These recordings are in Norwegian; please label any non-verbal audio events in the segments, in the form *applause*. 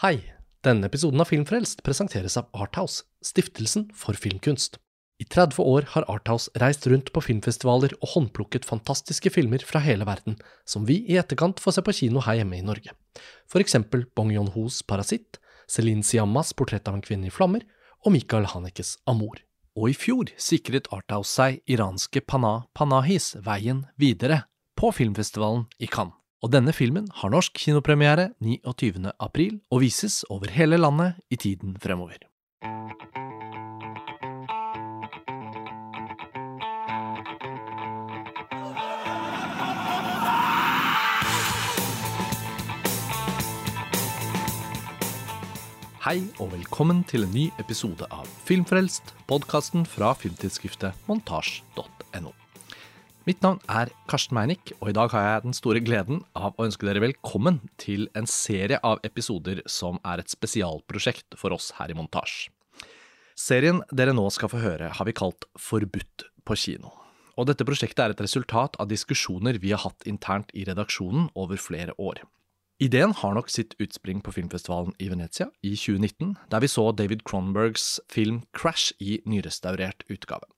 Hei! Denne episoden av Filmfrelst presenteres av Arthouse, stiftelsen for filmkunst. I 30 år har Arthouse reist rundt på filmfestivaler og håndplukket fantastiske filmer fra hele verden, som vi i etterkant får se på kino her hjemme i Norge. For eksempel Bong Yon-hos Parasitt, Celine Siammas Portrett av en kvinne i flammer og Michael Hanekes Amor. Og i fjor sikret Arthouse seg iranske Pana Panahis veien videre på filmfestivalen i Cannes. Og denne filmen har norsk kinopremiere 29. april og vises over hele landet i tiden fremover. Hei og velkommen til en ny episode av Filmfrelst, podkasten fra filmtidsskriftet montasj.no. Mitt navn er Karsten Meinick, og i dag har jeg den store gleden av å ønske dere velkommen til en serie av episoder som er et spesialprosjekt for oss her i Montasj. Serien dere nå skal få høre, har vi kalt Forbudt på kino. Og dette prosjektet er et resultat av diskusjoner vi har hatt internt i redaksjonen over flere år. Ideen har nok sitt utspring på filmfestivalen i Venezia i 2019, der vi så David Cronenbergs film Crash i nyrestaurert utgave.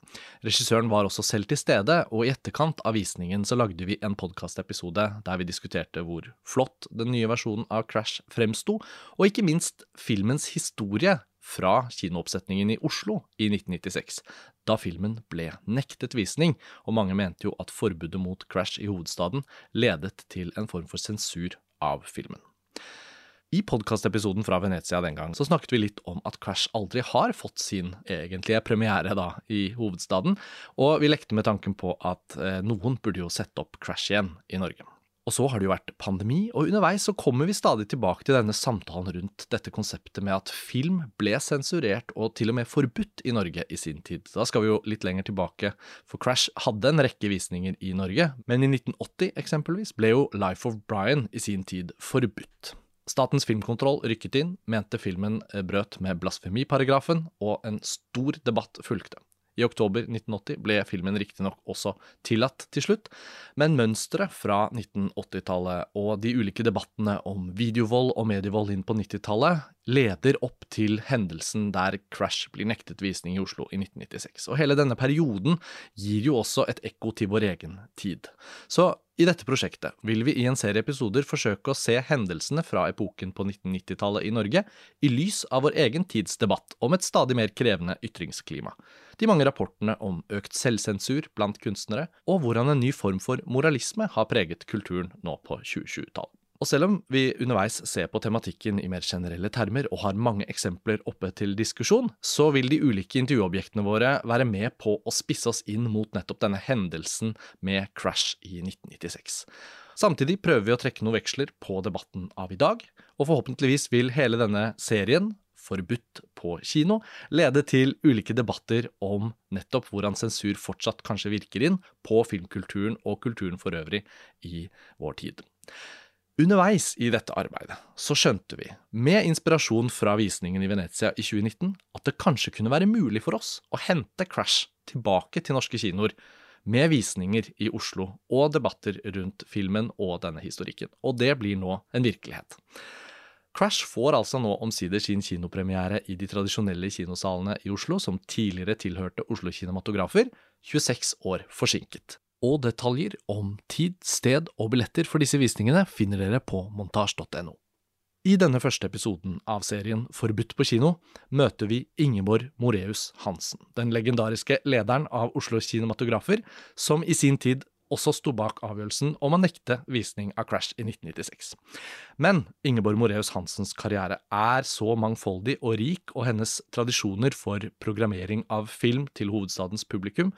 Regissøren var også selv til stede, og i etterkant av visningen så lagde vi en podkastepisode der vi diskuterte hvor flott den nye versjonen av Crash fremsto, og ikke minst filmens historie fra kinooppsetningen i Oslo i 1996, da filmen ble nektet visning, og mange mente jo at forbudet mot Crash i hovedstaden ledet til en form for sensur av filmen. I podkastepisoden fra Venezia den gang så snakket vi litt om at Crash aldri har fått sin egentlige premiere da i hovedstaden, og vi lekte med tanken på at eh, noen burde jo sette opp Crash igjen i Norge. Og så har det jo vært pandemi, og underveis så kommer vi stadig tilbake til denne samtalen rundt dette konseptet med at film ble sensurert og til og med forbudt i Norge i sin tid. Da skal vi jo litt lenger tilbake, for Crash hadde en rekke visninger i Norge, men i 1980 eksempelvis ble jo Life of Brian i sin tid forbudt. Statens filmkontroll rykket inn, mente filmen brøt med blasfemiparagrafen, og en stor debatt fulgte. I oktober 1980 ble filmen riktignok også tillatt til slutt, men mønsteret fra 1980-tallet og de ulike debattene om videovold og medievold inn på 90-tallet leder opp til hendelsen der Crash blir nektet visning i Oslo i 1996. Og hele denne perioden gir jo også et ekko til vår egen tid. Så i dette prosjektet vil vi i en serie episoder forsøke å se hendelsene fra epoken på 1990-tallet i Norge i lys av vår egen tids debatt om et stadig mer krevende ytringsklima, de mange rapportene om økt selvsensur blant kunstnere, og hvordan en ny form for moralisme har preget kulturen nå på 2020-tallet. Og selv om vi underveis ser på tematikken i mer generelle termer og har mange eksempler oppe til diskusjon, så vil de ulike intervjuobjektene våre være med på å spisse oss inn mot nettopp denne hendelsen med Crash i 1996. Samtidig prøver vi å trekke noen veksler på debatten av i dag, og forhåpentligvis vil hele denne serien, Forbudt på kino, lede til ulike debatter om nettopp hvordan sensur fortsatt kanskje virker inn på filmkulturen og kulturen for øvrig i vår tid. Underveis i dette arbeidet så skjønte vi, med inspirasjon fra visningen i Venezia i 2019, at det kanskje kunne være mulig for oss å hente Crash tilbake til norske kinoer, med visninger i Oslo og debatter rundt filmen og denne historikken. Og det blir nå en virkelighet. Crash får altså nå omsider sin kinopremiere i de tradisjonelle kinosalene i Oslo, som tidligere tilhørte Oslo Kinematografer, 26 år forsinket og detaljer om tid, sted og billetter for disse visningene finner dere på montasj.no. I denne første episoden av serien Forbudt på kino møter vi Ingeborg Moreus Hansen, den legendariske lederen av Oslo Kinematografer, som i sin tid også sto bak avgjørelsen om å nekte visning av Crash i 1996. Men Ingeborg Moreus Hansens karriere er så mangfoldig og rik, og hennes tradisjoner for programmering av film til hovedstadens publikum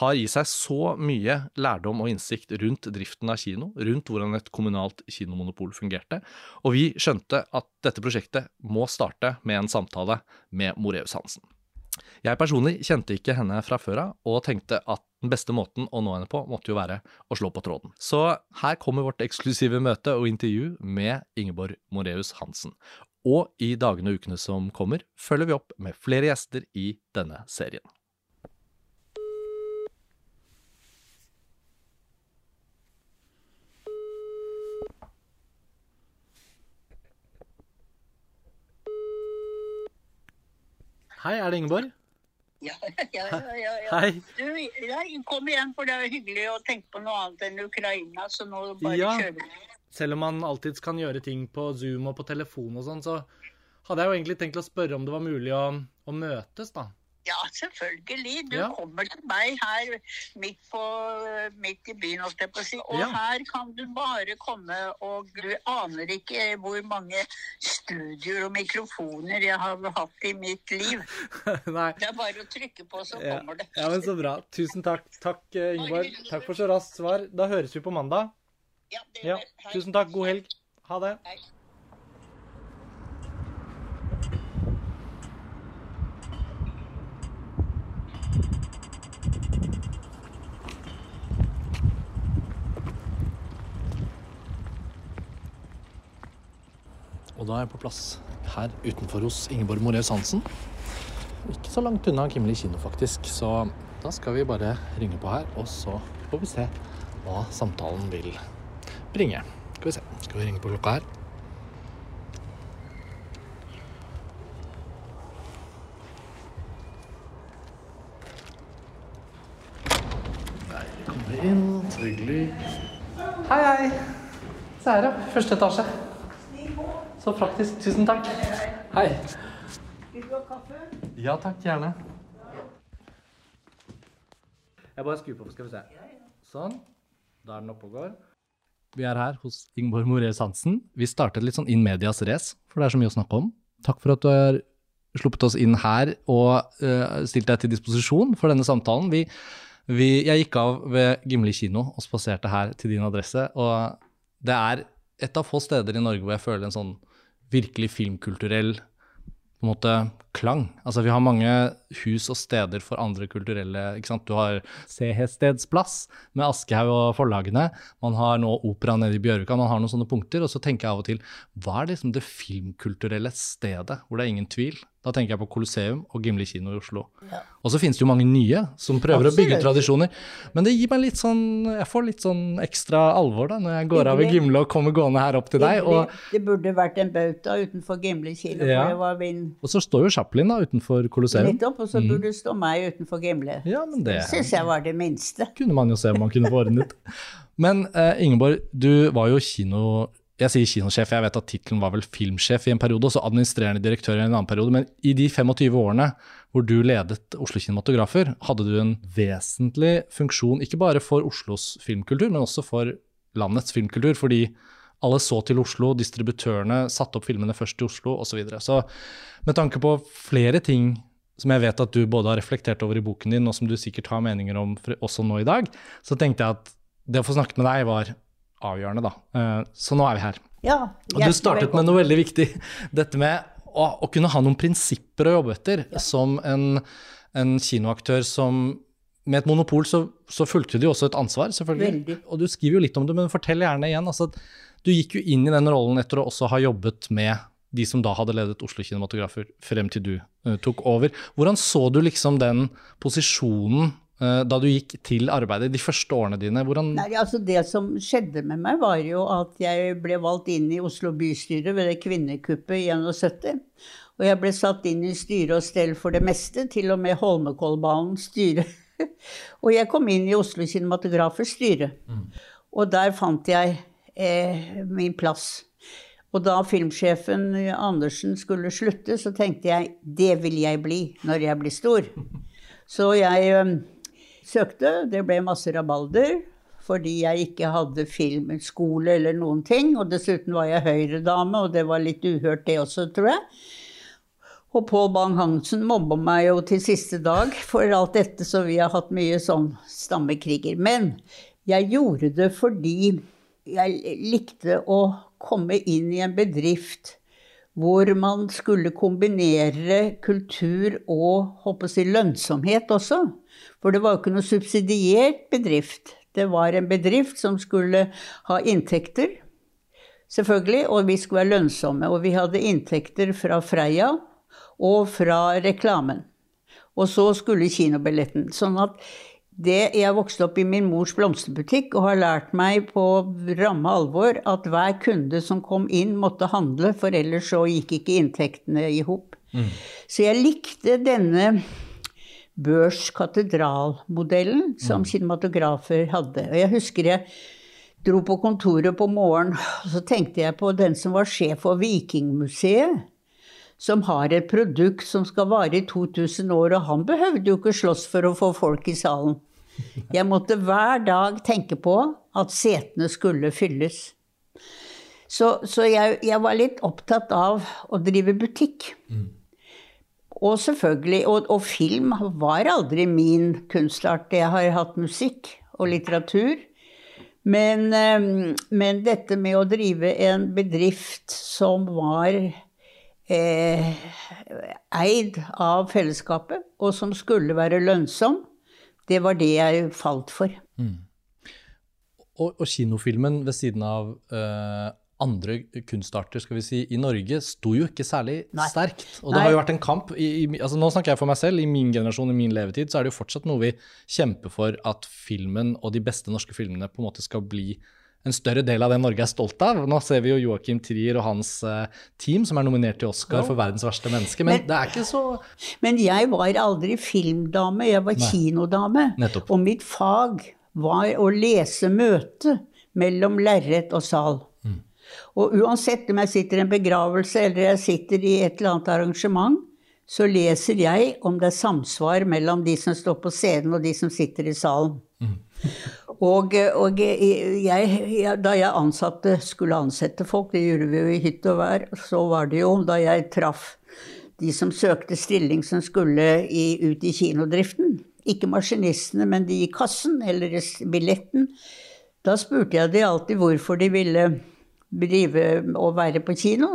har i seg så mye lærdom og innsikt rundt driften av kino, rundt hvordan et kommunalt kinomonopol fungerte, og vi skjønte at dette prosjektet må starte med en samtale med Moreus Hansen. Jeg personlig kjente ikke henne fra før av, og tenkte at den beste måten å nå henne på måtte jo være å slå på tråden. Så her kommer vårt eksklusive møte og intervju med Ingeborg Moreus Hansen. Og i dagene og ukene som kommer, følger vi opp med flere gjester i denne serien. Hei, er det Ingeborg? *laughs* Ja, ja, ja. ja. Hei. Du, ja, kom igjen, for det er hyggelig å tenke på noe annet enn Ukraina, så nå bare Ja. kjører vi. Selv om man alltids kan gjøre ting på Zoom og på telefon og sånn, så hadde jeg jo egentlig tenkt å spørre om det var mulig å, å møtes, da. Ja, selvfølgelig. Du Ja. kommer til meg her midt, på, midt i byen. Og Ja. her kan du bare komme, og du aner ikke hvor mange studioer og mikrofoner jeg har hatt i mitt liv. *laughs* Det er bare å trykke på, så Ja. kommer det. ja, men så bra. Tusen takk. Takk, eh, Ingeborg. Takk for så raskt svar. Da høres vi på mandag. Ja, det tusen takk. God helg. Ha det. Hei. Da er jeg på plass her utenfor hos Ingeborg Moreus Hansen. Ikke så langt unna Kimli kino, faktisk. Så da skal vi bare ringe på her, og så får vi se hva samtalen vil bringe. Skal vi se. Skal vi ringe på klokka her? Kommer vi inn. Trygg hyggelig. Hei, hei. Se her, ja. Første etasje. Så praktisk. Tusen takk. Hei. Vil du ha kaffe? Ja takk, gjerne. Jeg bare skrur på, skal vi se. Sånn. Da er den oppe og går. Vi er her hos Ingeborg Moreus Hansen. Vi startet litt sånn in medias race, for det er så mye å snakke om. Takk for at du har sluppet oss inn her og uh, stilt deg til disposisjon for denne samtalen. Vi, vi, jeg gikk av ved Gimli kino og spaserte her til din adresse, og det er et av få steder i Norge hvor jeg føler en sånn virkelig filmkulturell på en måte klang. Altså Vi har mange hus og steder for andre kulturelle ikke sant? Du har Sehestedsplass med Aschehoug og forlagene. Man har nå opera nede i Bjørvika. Man har noen sånne punkter. Og så tenker jeg av og til hva er liksom det filmkulturelle stedet hvor det er ingen tvil? Da tenker jeg på Colosseum og Gimli kino i Oslo. Og så finnes det jo mange nye som prøver å bygge tradisjoner. Men det gir meg litt sånn Jeg får litt sånn ekstra alvor da når jeg går av i. Gimle og kommer gående her opp til deg. Og, Det burde vært en bauta utenfor Gimle kino, Ja. for det var min og så står jo Chaplin da utenfor Colosseum. nettopp, og så burde det stå meg utenfor Gimle. Ja, men det Syns jeg var det minste. kunne man jo se om man kunne få ordnet. Men uh, Ingeborg, du var jo kino... Jeg sier kinosjef, jeg vet at tittelen var vel filmsjef i en periode, og så administrerende direktør i en annen periode. Men i de 25 årene hvor du ledet Oslo Kinematografer, hadde du en vesentlig funksjon, ikke bare for Oslos filmkultur, men også for landets filmkultur. Fordi alle så til Oslo, distributørene satte opp filmene først i Oslo osv. Så, videre. så med tanke på flere ting som jeg vet at du både har reflektert over i boken din, og som du sikkert har meninger om også nå i dag, så tenkte jeg at det å få snakket med deg var avgjørende, da. Eh, Så nå er vi her. Ja, Og du startet med noe veldig viktig. *laughs* Dette med å, å kunne ha noen prinsipper å jobbe etter. Som en, en kinoaktør som Med et monopol så, så fulgte jo også et ansvar, selvfølgelig. Veldig. Og du skriver jo litt om det, men fortell gjerne igjen. Altså, at du gikk jo inn i den rollen etter å også ha jobbet med de som da hadde ledet Oslo Kinematografer, frem til du uh, tok over. Hvordan så du liksom den posisjonen uh, da du gikk til arbeidet, de første årene dine? Hvordan Nei, altså Det som skjedde med meg, var jo at jeg ble valgt inn i Oslo bystyre ved det kvinnekuppet i 71. Og jeg ble satt inn i styre og stell for det meste, til og med Holmenkollbanens styre. *laughs* og jeg kom inn i Oslo Kinematografers styre. Og der fant jeg eh, min plass. Og da filmsjefen eh, Andersen skulle slutte, så tenkte jeg det vil jeg bli når jeg blir stor. *laughs* Så jeg eh, søkte, det ble masse rabalder. Fordi jeg ikke hadde filmskole eller noen ting. Og dessuten var jeg Høyre-dame, og det var litt uhørt det også, tror jeg. Og Pål Bang-Hansen mobba meg jo til siste dag for alt dette, så vi har hatt mye sånn stammekriger. Men jeg gjorde det fordi jeg likte å komme inn i en bedrift hvor man skulle kombinere kultur og håper si, lønnsomhet også. For det var jo ikke noe subsidiert bedrift. Det var en bedrift som skulle ha inntekter, selvfølgelig, og vi skulle være lønnsomme. Og vi hadde inntekter fra Freia og fra reklamen. Og så skulle kinobilletten. Sånn at det, Jeg vokste opp i min mors blomsterbutikk og har lært meg på ramme alvor at hver kunde som kom inn, måtte handle, for ellers så gikk ikke inntektene i hop. Så jeg likte denne børs-katedral-modellen som kinematografer hadde. Og jeg husker jeg dro på kontoret på morgenen, og så tenkte jeg på den som var sjef for Vikingmuseet. Som har et produkt som skal vare i 2000 år, og han behøvde jo ikke slåss for å få folk i salen. Jeg måtte hver dag tenke på at setene skulle fylles. Så, så jeg, jeg, var litt opptatt av å drive butikk. Mm. Og selvfølgelig og, og, film var aldri min kunstart. Jeg har hatt musikk og litteratur. Men, eh, men dette med å drive en bedrift som var eh, eid av fellesskapet, og som skulle være lønnsom, det var det jeg falt for. Mm. Og, og, kinofilmen ved siden av uh, andre kunstarter skal vi si, i Norge sto jo ikke særlig Nei. sterkt. Og det Nei. har jo vært en kamp i, i, altså Nå snakker jeg for meg selv. I min generasjon, i min levetid, så er det jo fortsatt noe vi kjemper for at filmen og de beste norske filmene på en måte skal bli en større del av det Norge er stolt av. Nå ser vi jo Joakim Trier og hans uh, team som er nominert til Oscar for verdens verste menneske, men, men, det er ikke så Men jeg var aldri filmdame, jeg var Nei. kinodame. Nettopp. Og mitt fag var å lese møte mellom lerret og sal. Mm. Og uansett om jeg sitter i en begravelse eller jeg sitter i et eller annet arrangement, så leser jeg om det er samsvar mellom de som står på scenen og de som sitter i salen. Mm. Og, og jeg, jeg, da jeg ansatte, skulle ansette folk, det gjorde vi jo i hytt og vær, så var det jo da jeg traff de som søkte stilling som skulle i, ut i kinodriften. Ikke maskinistene, men de i kassen eller billetten. Da spurte jeg de alltid hvorfor de ville drive og være på kino,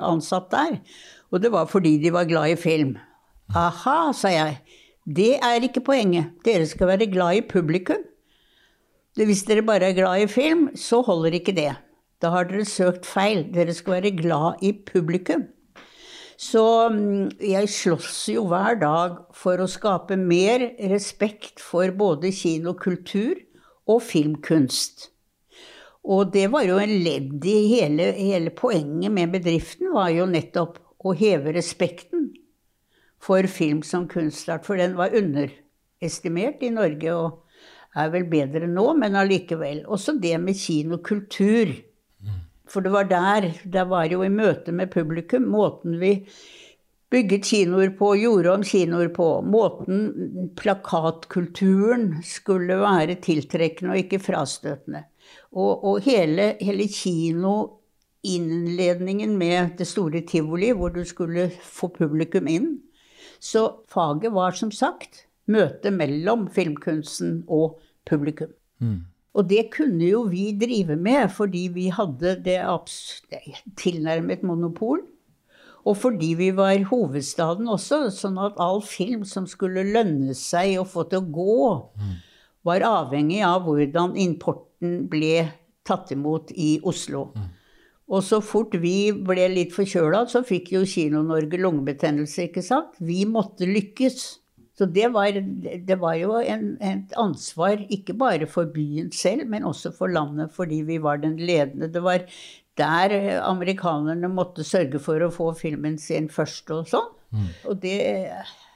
ansatt der. Og det var fordi de var glad i film. Aha, sa jeg. Det er ikke poenget. Dere skal være glad i publikum. Hvis dere bare er glad i film, så holder ikke det. Da har dere søkt feil. Dere skal være glad i publikum. Så mm, jeg slåss jo hver dag for å skape mer respekt for både kinokultur og filmkunst. Og det var jo en ledd i hele, hele poenget med bedriften, var jo nettopp å heve respekten for film som kunstart. For den var underestimert i Norge. og er vel bedre nå, men allikevel. Også det med kinokultur. For det var der, det var jo i møte med publikum, måten vi bygget kinoer på, gjorde om kinoer på. Måten plakatkulturen skulle være tiltrekkende og ikke frastøtende. Og, og hele, hele kinoinnledningen med det store tivoli, hvor du skulle få publikum inn. Så faget var som sagt møtet mellom filmkunsten og publikum. Mm. Og det kunne jo vi drive med fordi vi hadde det tilnærmet monopol. Og fordi vi var hovedstaden også, sånn at all film som skulle lønne seg å få til å gå, mm. var avhengig av hvordan importen ble tatt imot i Oslo. Mm. Og så fort vi ble litt forkjøla, så fikk jo Kino-Norge lungebetennelse, ikke sant? Vi måtte lykkes. Så det var, det var jo en, et ansvar ikke bare for byen selv, men også for landet, fordi vi var den ledende. Det var der amerikanerne måtte sørge for å få filmen sin først og sånn. Mm. Og det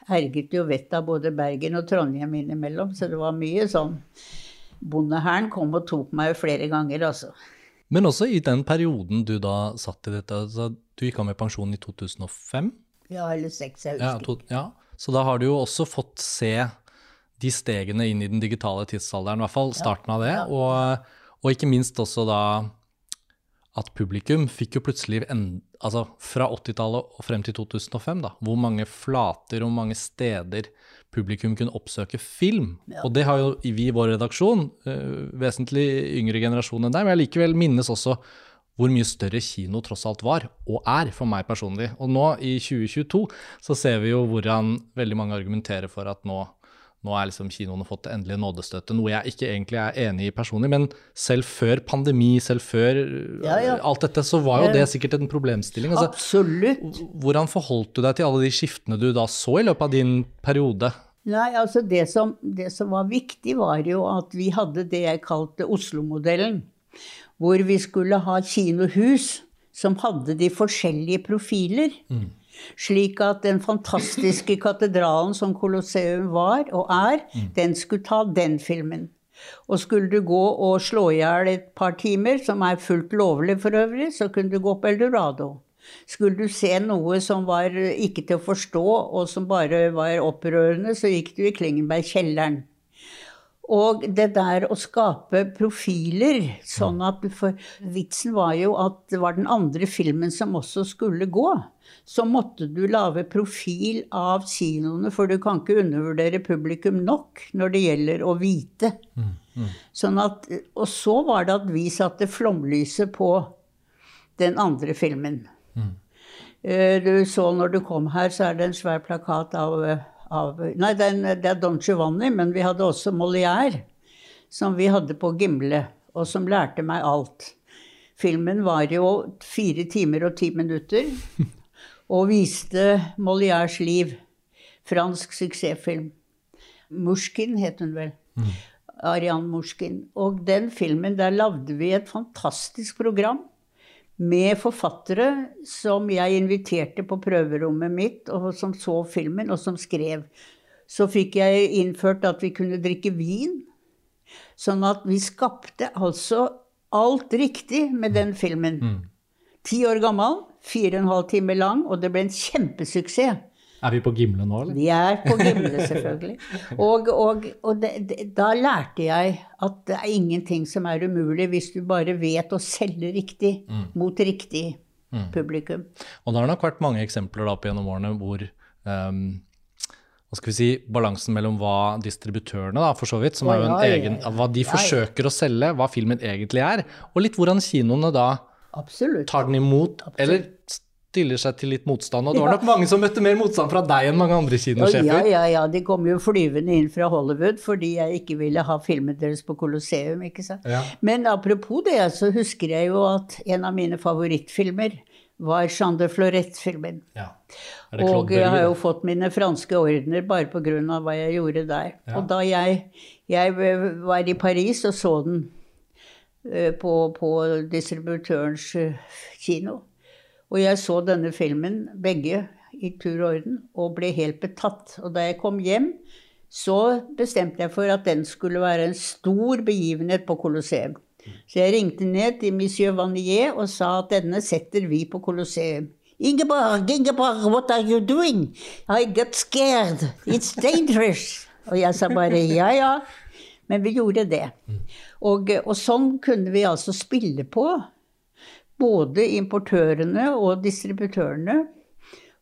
herget jo vettet av både Bergen og Trondheim innimellom, så det var mye sånn Bondehæren kom og tok meg flere ganger, altså. Men også i den perioden du da satt i dette, altså, du gikk av med pensjon i 2005? Ja, eller 6, jeg husker. Ja, to, ja. Så da har du jo også fått se de stegene inn i den digitale tidsalderen, i hvert fall starten av det. Og, og ikke minst også da at publikum fikk jo plutselig en, altså Fra 80-tallet og frem til 2005, da, hvor mange flater og mange steder publikum kunne oppsøke film. Ja. Og det har jo vi i vår redaksjon, uh, vesentlig yngre generasjon enn deg, men jeg likevel minnes også hvor mye større kino tross alt var, og er, for meg personlig. Og nå, i 2022, så ser vi jo hvordan veldig mange argumenterer for at nå, nå er liksom kinoene fått endelig nådestøtte, noe jeg ikke egentlig er enig i personlig. Men selv før pandemi, selv før ja, ja. alt dette, så var jo det sikkert en problemstilling. Altså, Absolutt. Hvordan forholdt du deg til alle de skiftene du da så i løpet av din periode? Nei, altså det som, det som var viktig, var jo at vi hadde det jeg kalte Oslo-modellen. Hvor vi skulle ha kinohus som hadde de forskjellige profiler. Slik at den fantastiske katedralen som Colosseum var og er, den skulle ta den filmen. Og skulle du gå og slå i hjel et par timer, som er fullt lovlig for øvrig, så kunne du gå på Eldorado. Skulle du se noe som var ikke til å forstå, og som bare var opprørende, så gikk du i Klingenberg-kjelleren. Og det der å skape profiler, sånn at du får Vitsen var jo at det var den andre filmen som også skulle gå. Så måtte du lage profil av kinoene, for du kan ikke undervurdere publikum nok når det gjelder å vite. Sånn at, og så var det at vi satte flomlyset på den andre filmen. Mm. Du så når du kom her, så er det en svær plakat av, av Nei, det er, en- det er Don Giovanni, men vi hadde også Molière, som vi hadde på Gimle, og som lærte meg alt. Filmen var jo fire timer og ti minutter, *laughs* og viste Molières liv. Fransk suksessfilm. Mushkin het hun vel. Arian Mushkin. Og den filmen, der lagde vi et fantastisk program med forfattere som jeg inviterte på prøverommet mitt, og som så filmen, og som skrev. Så fikk jeg innført at vi kunne drikke vin. Sånn at vi skapte altså alt riktig med den filmen. Ti år gammel, fire og en halv time lang, og det ble en kjempesuksess. Er vi på Gimle nå, eller? Vi er på Gimle, selvfølgelig. *laughs* Og, og, og det, det, da lærte jeg at det er ingenting som er umulig hvis du bare vet å selge riktig mot riktig publikum. Og det har nok vært mange eksempler da opp gjennom årene hvor um, hva skal vi si, balansen mellom hva distributørene, da, for så vidt, som er jo en egen, hva de forsøker å selge, hva filmen egentlig er, og litt hvordan kinoene da Absolutt. tar den imot, eller stiller seg til litt motstand. Og det var nok mange som møtte mer motstand fra deg enn mange andre kinosjefer. ja, ja, ja, de kom jo flyvende inn fra Hollywood fordi jeg ikke ville ha filmen deres på Colosseum, ikke sant. Ja. Men apropos det, så husker jeg jo at en av mine favorittfilmer var Jean de Florette-filmen. Ja. Og jeg har jo fått mine franske ordener bare pga. hva jeg gjorde der. Ja. Og da jeg, jeg var i Paris og så den på, på distributørens eh, kino, og jeg så denne filmen, begge, i tur og orden, og ble helt betatt. Og da jeg kom hjem, så bestemte jeg for at den skulle være en stor begivenhet på Colosseum. Så jeg ringte ned til monsieur Vanier og sa at denne setter vi på Colosseum. Ingeborg, Ingeborg, what are you doing? I got scared. It's dangerous. Og jeg sa bare ja, ja. Men vi gjorde det. Og, og sånn kunne vi altså spille på. Både importørene og distributørene.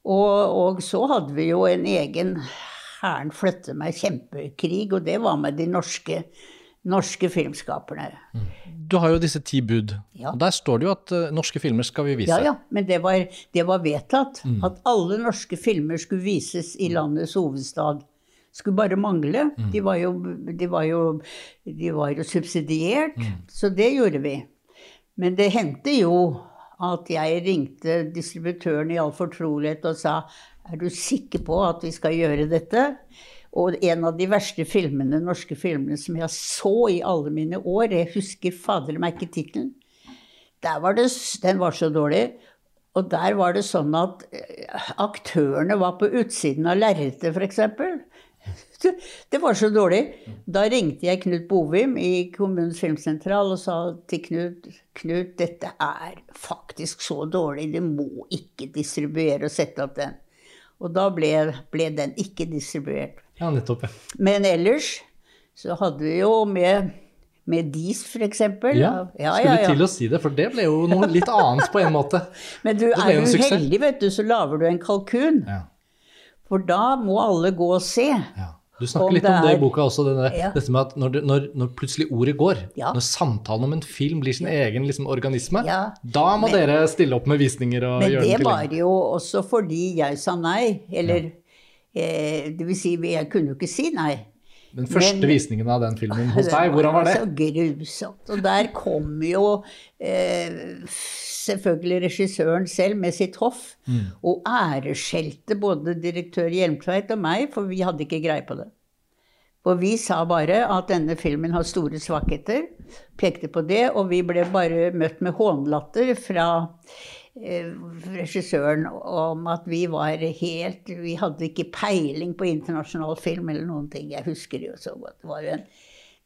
Og, og så hadde vi jo en egen Hæren flytte meg kjempekrig, og det var med de norske, norske filmskaperne. Du har jo disse ti bud, Ja. og der står det jo at eh, norske filmer skal vi vise. Ja, ja, men det var, det var vedtatt at alle norske filmer skulle vises i landets hovedstad. Skulle bare mangle. De var jo, de var jo, de var jo subsidiert, så det gjorde vi. Men det hendte jo at jeg ringte distributøren i all fortrolighet og sa er du sikker på at vi skal gjøre dette? Og en av de verste filmene, norske filmene som jeg så i alle mine år, jeg husker fader meg ikke tittelen, den var så dårlig. Og der var det sånn at eh, aktørene var på utsiden av lerretet, f.eks. Det var så dårlig. Da ringte jeg Knut Bovim i kommunens filmsentral og sa til Knut Knut, dette er faktisk så dårlig, du må ikke distribuere og sette opp den. Og da ble, ble den ikke distribuert. Ja, nettopp. Ja. Men ellers så hadde vi jo med, med DIS, f.eks. Ja, skulle til å si det, for det ble jo noe litt annet på en måte. *laughs* Men du, er jo heldig, vet du, så lager du en kalkun. Ja, For da må alle gå og se. ja. Du snakker Om litt det om det i boka også, denne, Ja. dette med at når, det, når, når plutselig ordet går, Ja. når samtalen om en film blir sin egen liksom, organisme, Ja. da må Men- dere stille opp med visninger og Men gjøre det den var jo også fordi jeg sa nei. Eller eh, det vil si, jeg kunne jo ikke si nei. Den første Men- visningen av den filmen hos deg, hvordan var det? Så grusomt. Og der kom jo eh, selvfølgelig regissøren selv med sitt hoff, Mm. og æreskjelte både direktør Hjelmtveit og meg, for vi hadde ikke greie på det. For vi sa bare at denne filmen har store svakheter, pekte på det, og vi ble bare møtt med hånlatter fra regissøren om at vi var helt Vi hadde ikke peiling på internasjonal film eller noen ting. Jeg husker det jo så godt. Det var en,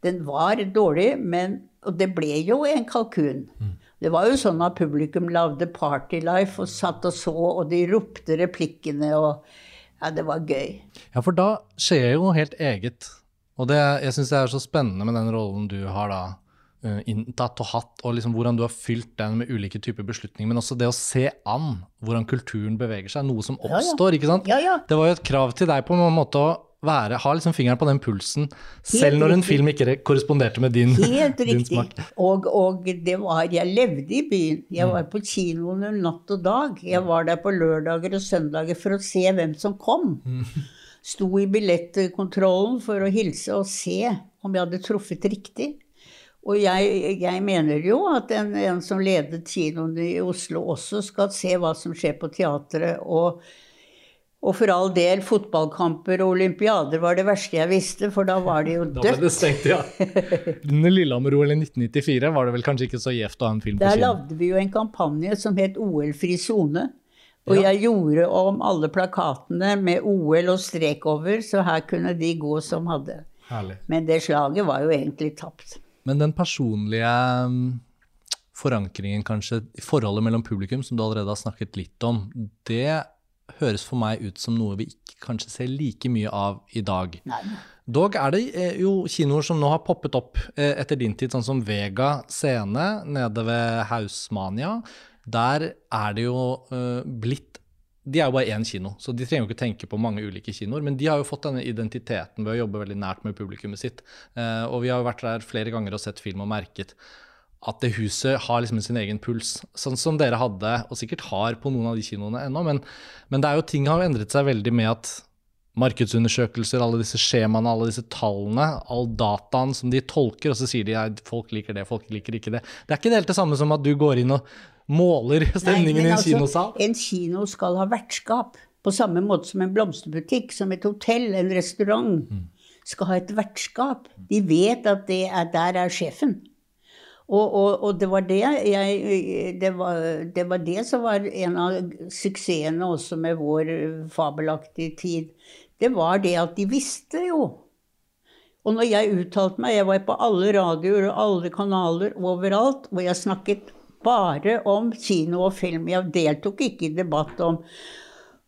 den var dårlig, men Og det ble jo en kalkun. Det var jo sånn at publikum lagde Partylife og satt og så, og de ropte replikkene og Ja, det var gøy. Ja, for da skjer jo noe helt eget. Og det, jeg syns det er så spennende med den rollen du har da eh, inntatt og hatt, og liksom hvordan du har fylt den med ulike typer beslutninger, men også det å se an hvordan kulturen beveger seg, noe som oppstår, ikke sant? Ja, ja. Det var jo et krav til deg på en måte å være, ha liksom fingeren på den pulsen, selv når en riktig. film ikke korresponderte med din, Helt *laughs* din riktig. smak. Og, og det var Jeg levde i byen. Jeg var på kinoene natt og dag. Jeg var der på lørdager og søndager for å se hvem som kom. Sto i billettkontrollen for å hilse og se om jeg hadde truffet riktig. Og jeg, jeg mener jo at en, en som ledet kinoen i Oslo, også skal se hva som skjer på teatret. Og, og for all del, fotballkamper og olympiader var det verste jeg visste, for da var det jo dødt. *laughs* Da ble det stengt, ja. *laughs* Under Lillehammer-OL i 1994 var det vel kanskje ikke så gjevt å ha en film på Der kino. lagde vi jo en kampanje som het OL-fri sone. Og jeg gjorde om alle plakatene med OL og strek over, så her kunne de gå som hadde. Herlig. Men det slaget var jo egentlig tapt. Men den personlige mm, forankringen, kanskje, i forholdet mellom publikum, som du allerede har snakket litt om, det høres for meg ut som noe vi ikke kanskje ser like mye av i dag. Nei. Dog er det eh, jo kinoer som nå har poppet opp eh, etter din tid, sånn som Vega scene nede ved Hausmania. Der er det jo eh, blitt De er jo bare én kino, så de trenger jo ikke tenke på mange ulike kinoer. Men de har jo fått denne identiteten ved å jobbe veldig nært med publikummet sitt. Eh, og vi har jo vært der flere ganger og sett film og merket at det huset har liksom sin egen puls, sånn som dere hadde, og sikkert har på noen av de kinoene ennå. Men, men jo ting har jo endret seg veldig med at markedsundersøkelser, alle disse skjemaene, alle disse tallene, all dataen som de tolker, og så sier de at folk liker det, folk liker ikke det. Det er ikke helt det samme som at du går inn og måler stemningen Nei, men i en altså, kinosal. En kino skal ha vertskap. På samme måte som en blomsterbutikk, som et hotell, en restaurant, skal ha et vertskap. De vet at det er, der er sjefen. Og, og, og det, var det, jeg, det, var, det var det som var en av suksessene også med vår fabelaktige tid. Det var det at de visste jo. Og når jeg uttalte meg, jeg var på alle radioer og alle kanaler overalt, og jeg snakket bare om kino og film. Jeg deltok ikke i debatt om,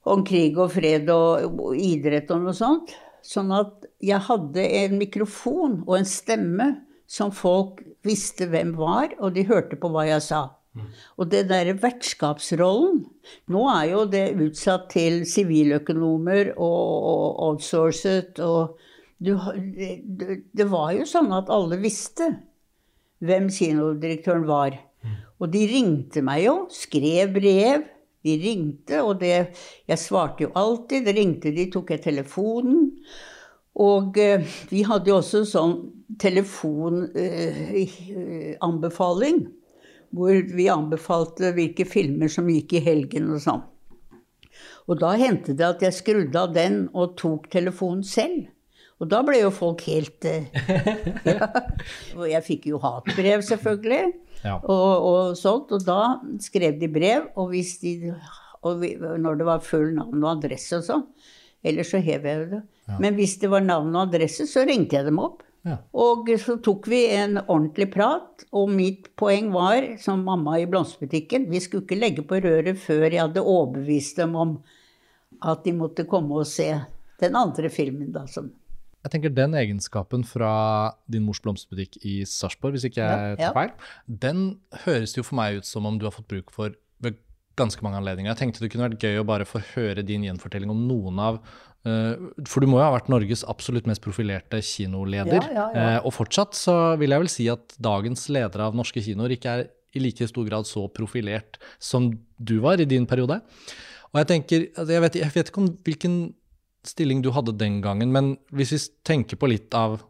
om krig og fred og, og idrett og noe sånt. Sånn at jeg hadde en mikrofon og en stemme som folk visste hvem var, og de hørte på hva jeg sa. Og det derre vertskapsrollen Nå er jo det utsatt til siviløkonomer og, og outsourcet og du, det, det var jo sånn at alle visste hvem kinodirektøren var. Og de ringte meg jo, skrev brev. De ringte, og det Jeg svarte jo alltid. De ringte de, tok jeg telefonen. Og eh, vi hadde jo også sånn telefonanbefaling. hvor vi anbefalte hvilke filmer som gikk i helgen og sånn. Og da hendte det at jeg skrudde av den og tok telefonen selv. Og da ble jo folk helt eh, *laughs* ja. Og jeg fikk jo hatbrev, selvfølgelig. Ja. Og, og sånt. Og da skrev de brev, og, hvis de, og vi, når det var full navn og adresse og sånn. Ellers så hev jeg det. Men hvis det var navn og adresse, så ringte jeg dem opp. Ja. Og så tok vi en ordentlig prat, og mitt poeng var, som mamma i blomsterbutikken, vi skulle ikke legge på røret før jeg hadde overbevist dem om at de måtte komme og se den andre filmen, da, som Jeg tenker Den egenskapen fra din mors blomsterbutikk i Sarpsborg, hvis ikke jeg tar feil, den høres jo for meg ut som om du har fått bruk for ved ganske mange anledninger. Jeg tenkte det kunne vært gøy å bare få høre din gjenfortelling om noen av uh, For du må jo ha vært Norges absolutt mest profilerte kinoleder. Ja, ja, ja. Uh, og fortsatt så vil jeg vel si at dagens ledere av norske kinoer ikke er i like stor grad så profilert som du var i din periode. Og jeg tenker, altså jeg vet, jeg vet ikke om hvilken stilling du hadde den gangen, men hvis vi tenker på litt av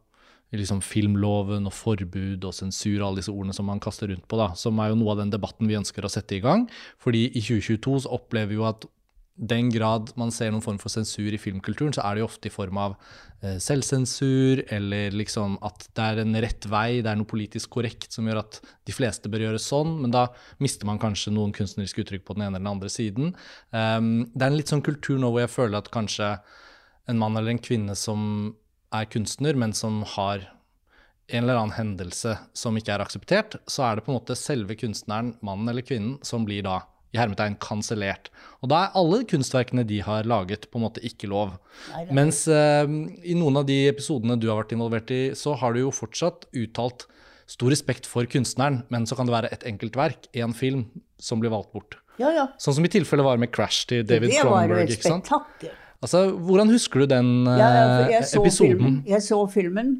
liksom filmloven og forbud og sensur alle disse ordene som man kaster rundt på, da, som er jo noe av den debatten vi ønsker å sette i gang. Fordi i 2022 så opplever vi jo at den grad man ser noen form for sensur i filmkulturen, så er det jo ofte i form av eh, selvsensur, eller liksom at det er en rett vei, det er noe politisk korrekt som gjør at de fleste bør gjøre sånn, men da mister man kanskje noen kunstneriske uttrykk på den ene eller den andre siden. Um, det er en litt sånn kultur nå hvor jeg føler at kanskje en mann eller en kvinne som er kunstner, men som har en eller annen hendelse som ikke er akseptert, så er det på en måte selve kunstneren, mannen eller kvinnen, som blir da i hermetegn kansellert. Og da er alle kunstverkene de har laget, på en måte ikke lov. Nei, Mens uh, i noen av de episodene du har vært involvert i, så har du jo fortsatt uttalt stor respekt for kunstneren, men så kan det være et enkelt verk, én film, som blir valgt bort. Ja, ja. Sånn som i tilfellet var med 'Crash' til David Cronenberg. Det var jo et spetakkel. Altså, Hvordan husker du den ja, jeg episoden? Filmen. Jeg så filmen,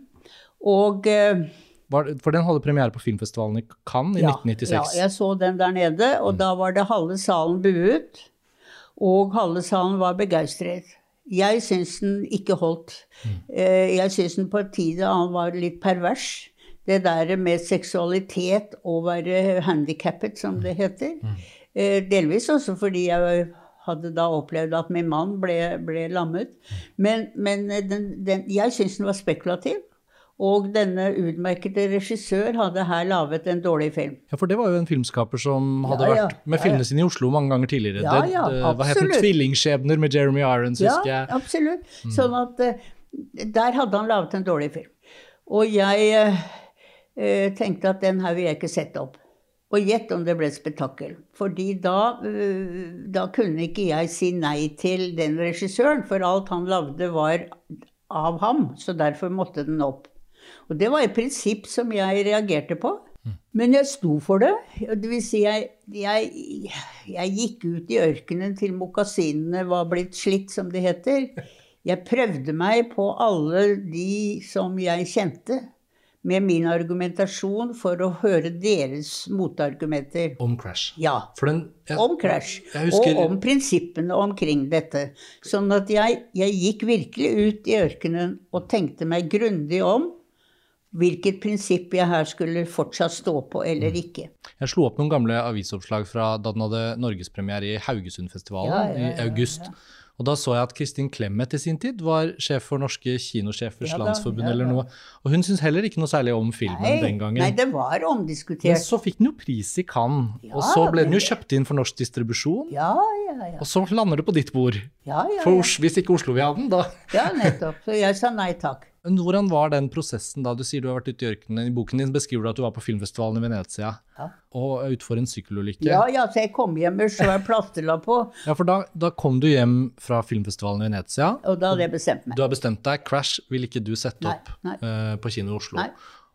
og uh, For den hadde premiere på filmfestivalen i Cannes i ja, 1996. Ja, jeg så den der nede, og mm. da var det halve salen buet. Og halve salen var begeistret. Jeg syns den ikke holdt. Mm. Uh, jeg syns den på en tid han var litt pervers. Det der med seksualitet og være handikappet, som det heter. Mm. Uh, delvis også fordi jeg hadde da opplevd at min mann ble, ble lammet. Men, men den, den, jeg syns den var spekulativ. Og denne utmerkede regissør hadde her laget en dårlig film. Ja, For det var jo en filmskaper som hadde ja, ja, vært med filmene sine i Oslo mange ganger tidligere. Ja, ja, det, det, hva het den? 'Tvillingskjebner' med Jeremy Irons, husker jeg. Ja, absolutt. Mm. Sånn at uh, der hadde han laget en dårlig film. Og jeg eh, tenkte at den her vil jeg ikke sette opp. Og gjett om det ble et spetakkel. Fordi da, da, kunne ikke jeg si nei til den regissøren, for alt han lagde, var av ham. Så derfor måtte den opp. Og det var et prinsipp som jeg reagerte på. Men jeg sto for det. Det vil si, jeg, jeg, jeg gikk ut i ørkenen til mokasinene var blitt slitt, som det heter. Jeg prøvde meg på alle de som jeg kjente med min argumentasjon for å høre deres motargumenter. Om Crash? Ja. Den, jeg, om Crash. Husker... Og om prinsippene omkring dette. Sånn at jeg, jeg gikk virkelig ut i ørkenen og tenkte meg grundig om hvilket prinsipp jeg her skulle fortsatt stå på eller mm. ikke. Jeg slo opp noen gamle avisoppslag fra da den hadde norgespremiere i Haugesundfestivalen ja, ja, ja, i august. Og da så jeg at Kristin Clemet i sin tid var sjef for Norske kinosjefers landsforbund eller noe. Og hun syntes heller ikke noe særlig om filmen nei, den gangen. Nei, det var omdiskutert. Men så fikk den jo pris i Cannes, og så ble den jo kjøpt inn for norsk distribusjon. Ja, ja, ja. Og så lander det på ditt bord. Ja, ja, ja. For hvis ikke Oslo vil ha den, da Ja, nettopp. Så jeg sa nei takk. Hvordan var den prosessen da? Du sier du har vært ute i ørkenen. I boken din beskriver du at du var på filmfestivalen i Venezia ja. og utfor en sykkelulykke. Ja, ja, så jeg kom hjem med svær plasterlapp på. *laughs* ja, for da, da, kom du hjem fra filmfestivalen i Venezia. Og da hadde jeg bestemt meg. Du har bestemt deg. Crash vil ikke du sette nei, opp nei. Uh, på kino i Oslo. Nei.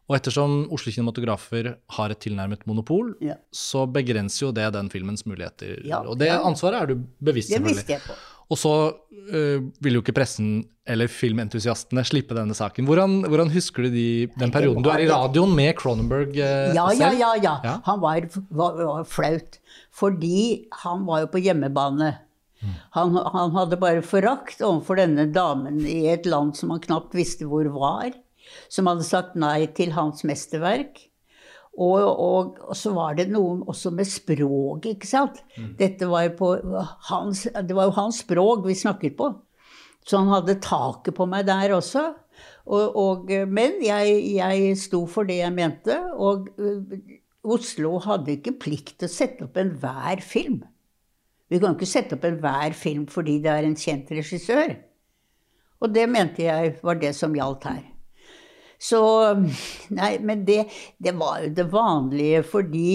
Og ettersom Oslo kinematografer har et tilnærmet monopol, ja. så begrenser jo det den filmens muligheter. Ja, og det ansvaret er du bevisst, selvfølgelig. Det visste jeg på. Og så uh, vil jo ikke pressen eller filmentusiastene slippe denne saken. Hvordan, hvordan husker du de, den perioden du er i radioen med Cronenberg uh, ja, selv? Ja, ja, ja. ja. Han var, var, var, flaut. Fordi han var jo på hjemmebane. Mm. Han, han, hadde bare forakt overfor denne damen i et land som han knapt visste hvor var. Som hadde sagt nei til hans mesterverk. Og, og, og, så var det noe også med språket, ikke sant. Mm. Dette var jo på hans, det var jo hans språk vi snakket på. Så han hadde taket på meg der også. Og, og, men jeg, jeg sto for det jeg mente. Og uh, Oslo hadde ikke plikt til å sette opp enhver film. Vi kan ikke sette opp enhver film fordi det er en kjent regissør. Og det mente jeg var det som gjaldt her. Så Nei, men det, det var jo det vanlige fordi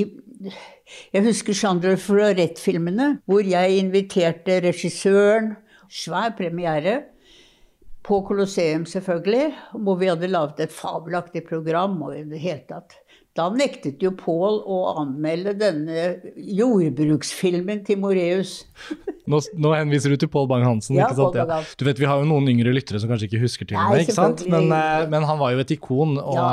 Jeg husker Chandra Florett-filmene, hvor jeg inviterte regissøren. Svær premiere. På Colosseum, selvfølgelig, hvor vi hadde laget et fabelaktig program. og i det hele tatt. Da nektet jo Pål å anmelde denne jordbruksfilmen til Moreus. *laughs* Nå, nå, henviser du til Pål Bang-Hansen. Ja, ikke sant? Ja. Du vet, Vi har jo noen yngre lyttere som kanskje ikke husker til og ikke sant? Men, eh, men, han var jo et ikon. Og, ja.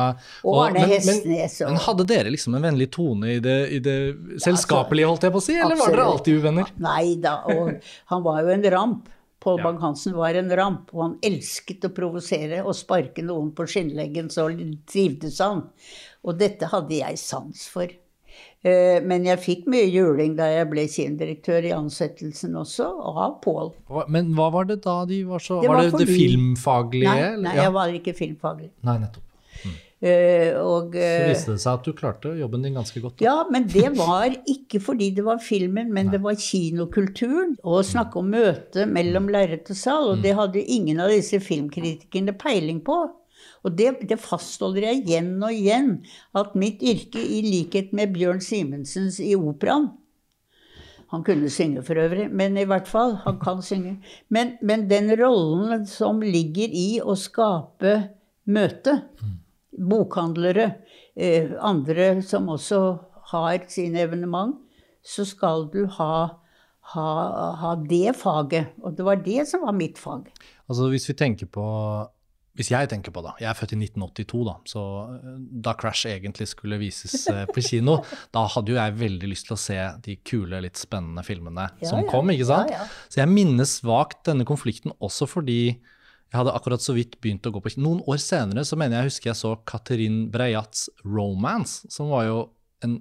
og Arne Hestnes. Men, men, hadde dere liksom en vennlig tone i det, i det selskapelige, holdt jeg på å si? Eller absolutt. var dere alltid uvenner? Nei da, og han var jo en ramp. Pål Bang-Hansen var en ramp, og han elsket å provosere og sparke noen på skinnleggen, så trivdes han. Og dette hadde jeg sans for. Eh, men jeg fikk mye juling da jeg ble kinodirektør i ansettelsen også, av Pål. Men hva var det da de var så Det Var, var det det filmfaglige? Nei, eller? nei Ja. jeg var ikke filmfaglig. nei, nettopp. Eh, og, Så eh, viste det seg at du klarte jobben din ganske godt. da. Ja, men det var ikke fordi det var filmen, men det var kinokulturen. Å snakke om møte mellom lerret og sal, og det hadde ingen av disse filmkritikerne peiling på. Og det, det fastholder jeg igjen og igjen, at mitt yrke, i likhet med Bjørn Simensens i operaen Han kunne synge for øvrig, men i hvert fall, han kan synge. Men, men den rollen som ligger i å skape møte, bokhandlere, eh, andre som også har sine evenement, så skal du ha, ha, ha det faget. Og det var det som var mitt fag. Altså hvis vi tenker på Hvis jeg tenker på det, jeg er født i 1982, da, så eh, da Crash egentlig skulle vises eh, på *laughs* kino, da hadde jo jeg veldig lyst til å se de kule, litt spennende filmene Ja, som kom, ikke sant? Ja, ja. Så jeg minnes svakt denne konflikten også fordi jeg hadde akkurat så vidt begynt å gå på kino. Noen år senere så mener jeg husker jeg så Katerin Breiats 'Romance', som var jo en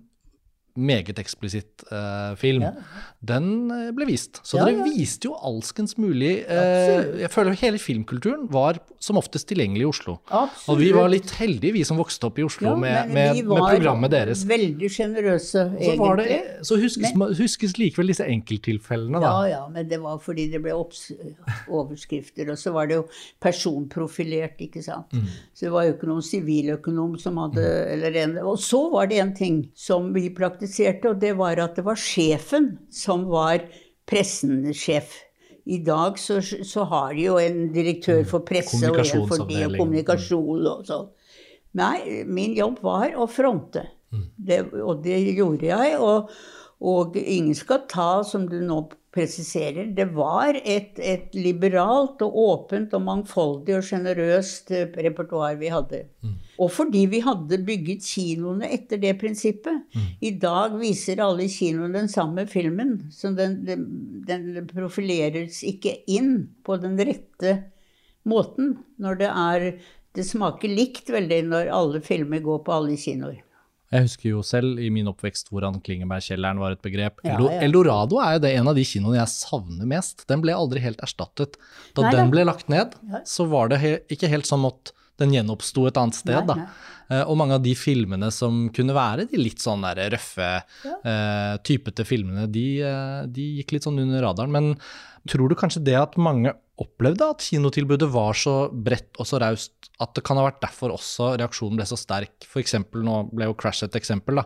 meget eksplisitt eh, film. Ja. Den eh, ble vist. Så Ja, dere ja. viste jo alskens mulig eh, Jeg føler hele filmkulturen var som oftest tilgjengelig i Oslo. Absolutt. Og vi var litt heldige, vi som vokste opp i Oslo, med, men med, med programmet deres. Veldig sjenerøse, Så, var det, så huskes, huskes likevel disse enkelttilfellene, da. Ja, ja, men det var fordi det ble overskrifter. Og så var det jo personprofilert, ikke sant. Mm. Så det var jo ikke noen siviløkonom som hadde eller en, Og så var det en ting som vi praktiserte, og det var at det var sjefen som var pressensjef. I dag så, så har de jo en direktør for presse og en for det, og kommunikasjon og sånn. Nei, min jobb var å fronte. Det, og det gjorde jeg. Og, og ingen skal ta, som du nå presiserer, det var et, et liberalt og åpent og mangfoldig og sjenerøst eh, repertoar vi hadde. Og fordi vi hadde bygget kinoene etter det prinsippet. I dag viser alle kinoene den samme filmen, så den, den, den profileres ikke inn på den rette måten når det er Det smaker likt veldig når alle filmer går på alle kinoer. Jeg husker jo selv i min oppvekst hvordan Klingebergkjelleren var et begrep. Ja, ja. Eldorado er jo det en av de kinoene jeg savner mest. Den ble aldri helt erstattet. Da Nei den ble lagt ned, så var det he ikke helt sånn at den gjenoppsto et annet sted. Nei, da. Eh, Og mange av de filmene som kunne være de litt sånn der røffe, eh, typete filmene, de, eh, de gikk litt sånn under radaren. Men tror du kanskje det at mange opplevde at kinotilbudet var så bredt og så raust at det kan ha vært derfor også reaksjonen ble så sterk? For eksempel, nå ble jo Crash et eksempel, da.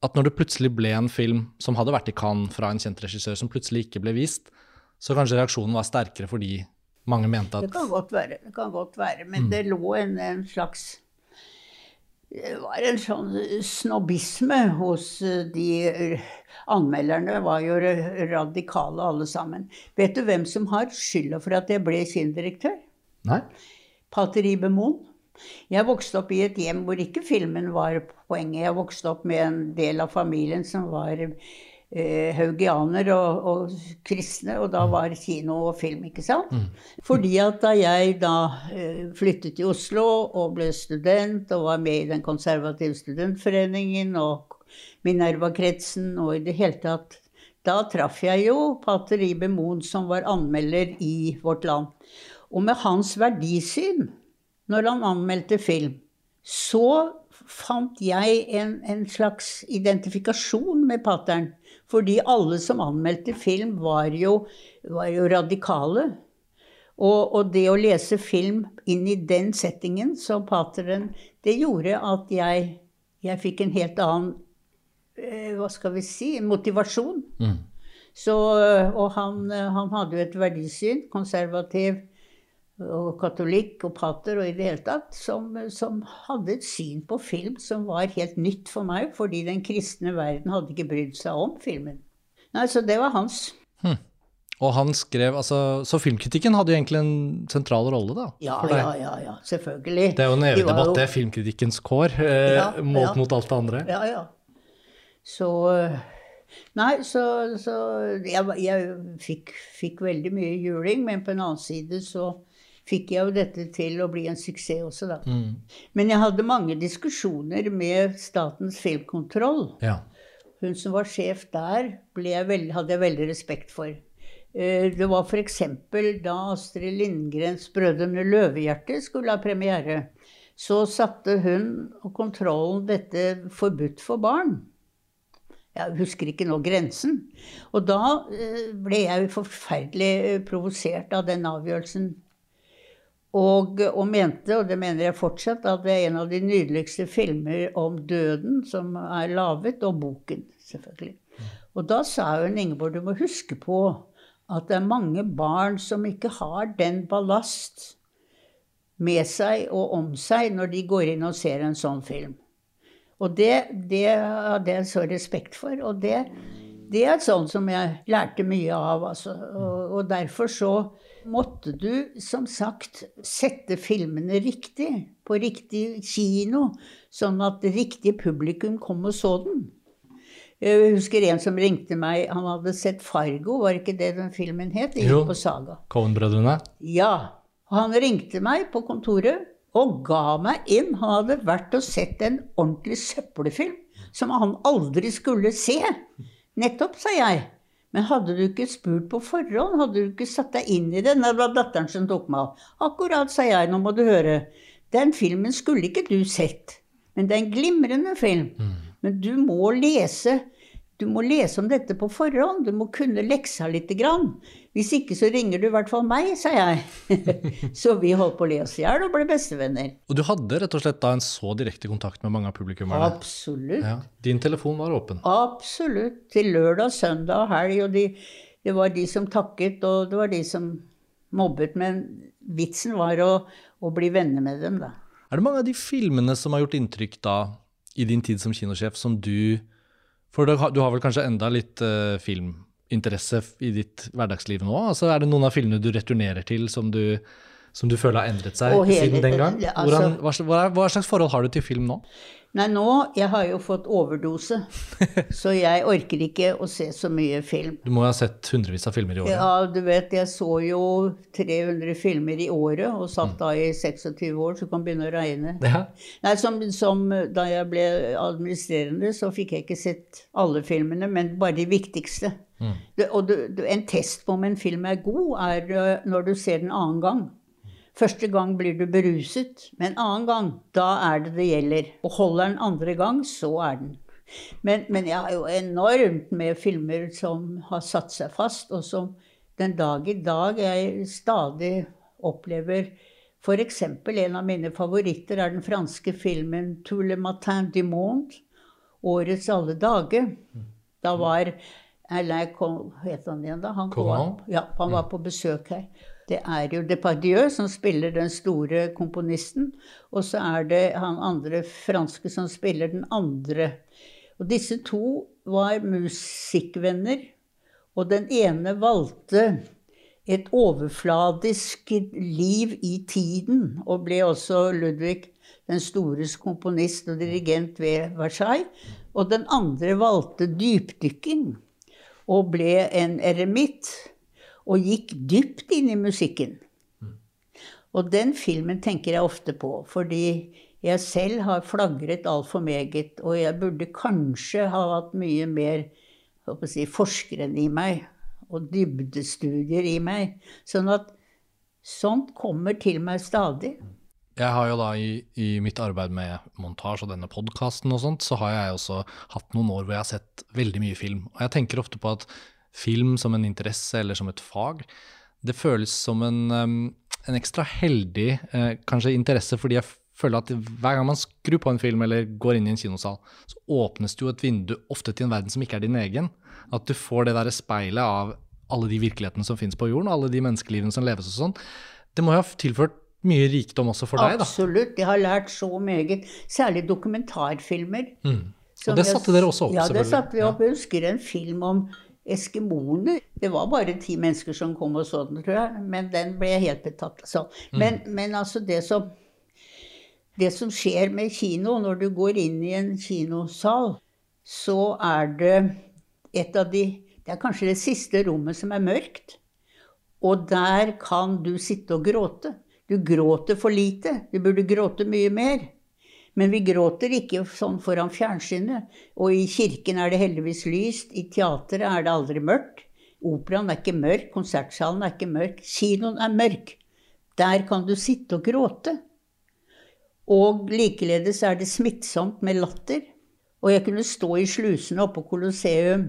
At når det plutselig ble en film som hadde vært i Cannes fra en kjent regissør, som plutselig ikke ble vist, så kanskje reaksjonen var sterkere fordi mange mente Det kan godt være, det kan godt være. Men det lå en, en slags Det var en sånn snobbisme hos eh, de eh, Anmelderne var jo radikale alle sammen. Vet du hvem som har skylda for at jeg ble kinodirektør? Nei? Pater Ibe Moen. Jeg vokste opp i et hjem hvor ikke filmen var poenget. Jeg vokste opp med en del av familien som var eh, haugianer og, og kristne, og da var kino og film, ikke sant? Fordi at da jeg da eh, flyttet til Oslo og ble student og var med i den konservative studentforeningen og Minerva-kretsen og i det hele tatt da traff jeg jo pater Ibe Moen, som var anmelder i Vårt Land. Og med hans verdisyn, når han anmeldte film, så fant jeg en, en slags identifikasjon med pateren. Fordi alle som anmeldte film, var jo, var jo radikale. Og, og det å lese film inn i den settingen som pateren, det gjorde at jeg, jeg fikk en helt annen eh, hva skal vi si, motivasjon. Så, og han, han hadde jo et verdisyn, konservativ og katolikk og pater og i det hele tatt, som, som hadde et syn på film som var helt nytt for meg, fordi den kristne verden hadde ikke brydd seg om filmen. Nei, Så det var hans. Og han skrev, altså, Så filmkritikken hadde jo egentlig en sentral rolle, da? Ja, ja, ja, ja, selvfølgelig. Det er jo en evig De debatt, jo- det er filmkritikkens kår, eh, Ja, målt ja. mot alt det andre. Ja, ja. Så, Nei, så, så jeg, jeg fikk, fikk, veldig mye juling, men på en annen side så fikk jeg jo dette til å bli en suksess også, da. Mm. Men jeg hadde mange diskusjoner med Statens filmkontroll. Ja. Hun som var sjef der, jeg veldig, hadde jeg veldig respekt for. Eh, det var f.eks. da Astrid Lindgrens 'Brødrene Løvehjerte' skulle ha premiere. Så satte hun og kontrollen dette forbudt for barn. Jeg husker ikke nå grensen. Og da eh, ble jeg forferdelig eh, provosert av den avgjørelsen. Og, og, mente, og det mener jeg fortsatt, at det er en av de nydeligste filmer om døden som er laget, og boken, selvfølgelig. Og da sa hun Ingeborg, du må huske på at det er mange barn som ikke har den ballast med seg og om seg når de går inn og ser en sånn film. Og det, det hadde jeg så respekt for. Og det, det er sånn som jeg lærte mye av. Altså. Og, og, derfor så måtte du, som sagt, sette filmene riktig. På riktig kino. Sånn at det riktige publikum kom og så den. Jeg husker en som ringte meg. Han hadde sett 'Fargo', var ikke det den filmen het? jo. på Saga. Cohen-brødrene? Ja. Han ringte meg på kontoret og ga meg inn. Han hadde vært og sett en ordentlig søppelfilm som han aldri skulle se. Nettopp, sa jeg. Men hadde du ikke spurt på forhånd? Hadde du ikke satt deg inn i det? Det var datteren som tok meg av. Akkurat, sa jeg. Nå må du høre. Den filmen skulle ikke du sett. Men det er en glimrende film. Mm. Men du må lese du må lese om dette på forhånd. Du må kunne leksa lite grann. Hvis ikke så ringer du i hvert fall meg, sa jeg. *laughs* så vi holdt på å le oss i hjel og ble bestevenner. Og du hadde rett og slett da en så direkte kontakt med mange av publikummerne? Absolutt. Ja. Din telefon var åpen? Absolutt. Til lørdag, søndag og helg. Og de, det var de som takket, og det var de som mobbet. Men vitsen var å, å bli venner med dem, da. Er det mange av de filmene som har gjort inntrykk da, i din tid som kinosjef, som du For du har vel kanskje enda litt uh, filminteresse i ditt hverdagsliv nå? Altså, er det noen av filmene du returnerer til som du, som du føler har endret seg hele, siden den gang? Hvordan, altså, hva, hva, slags forhold har du til film nå? Nei, nå Jeg har jo fått overdose, *laughs* så jeg orker ikke å se så mye film. Du må jo ha sett hundrevis av filmer i året? Ja, du vet, jeg så jo 300 filmer i året, og satt mm. da i 26 år, så du kan begynne å regne. Ja. Nei, som, som, Da jeg ble administrerende, så fikk jeg ikke sett alle filmene, men bare de viktigste. Mm. Det, og det, en test på om en film er god, er eh, når du ser den annen gang. Første gang blir du beruset, men annen gang, da er det det gjelder. Og holder den andre gang, så er den. Men, men jeg har jo enormt med filmer som har satt seg fast, og som den dag i dag jeg stadig opplever F.eks. en av mine favoritter er den franske filmen 'Tout le matin du monde'. Årets alle dager. Da var Alain kom, ja, han var på besøk her. Det er jo Depardieu som spiller den store komponisten, og så er det han andre franske som spiller den andre. Og disse to var musikkvenner, og den ene valgte et overfladisk liv i tiden, og ble også Ludvig den stores komponist og dirigent ved Versailles. Og den andre valgte dypdykking og ble en eremitt og gikk dypt inn i musikken. Og den filmen tenker jeg ofte på, fordi jeg selv har flagret altfor meget. Og jeg burde kanskje ha hatt mye mer si, forskeren i meg, og dybdestudier i meg. Sånn at sånt kommer til meg stadig. Jeg har jo da i, i mitt arbeid med montasje og denne podkasten og sånt, så har jeg også hatt noen år hvor jeg har sett veldig mye film. Og jeg tenker ofte på at film som en interesse eller som et fag, det føles som en, en ekstra heldig eh, kanskje interesse, fordi jeg føler at hver gang man skrur på en film eller går inn i en kinosal, så åpnes det jo et vindu ofte til en verden som ikke er din egen. At du får det derre speilet av alle de virkelighetene som finnes på jorden, alle de menneskelivene som leves og sånn. Det må jo ha tilført mye rikdom også for deg, da? Absolutt. Jeg har lært så meget. Særlig dokumentarfilmer. Mm. Og det satte dere også opp, selvfølgelig. Ja, det satte vi opp. Jeg husker en film om eskimoene. Det var bare ti mennesker som kom og så den, tror jeg. Men den ble helt betatt. Altså. Men, mm. men altså, det som, det som skjer med kino når du går inn i en kinosal, så er det et av de Det er kanskje det siste rommet som er mørkt. Og der kan du sitte og gråte. Du gråter for lite. Du burde gråte mye mer. Men vi gråter ikke sånn foran fjernsynet. Og i kirken er det heldigvis lyst. I teatret er det aldri mørkt. Operaen er ikke mørk. Konsertsalen er ikke mørk. Kinoen er mørk. Der kan du sitte og gråte. Og likeledes er det smittsomt med latter. Og jeg kunne stå i slusene oppe på Colosseum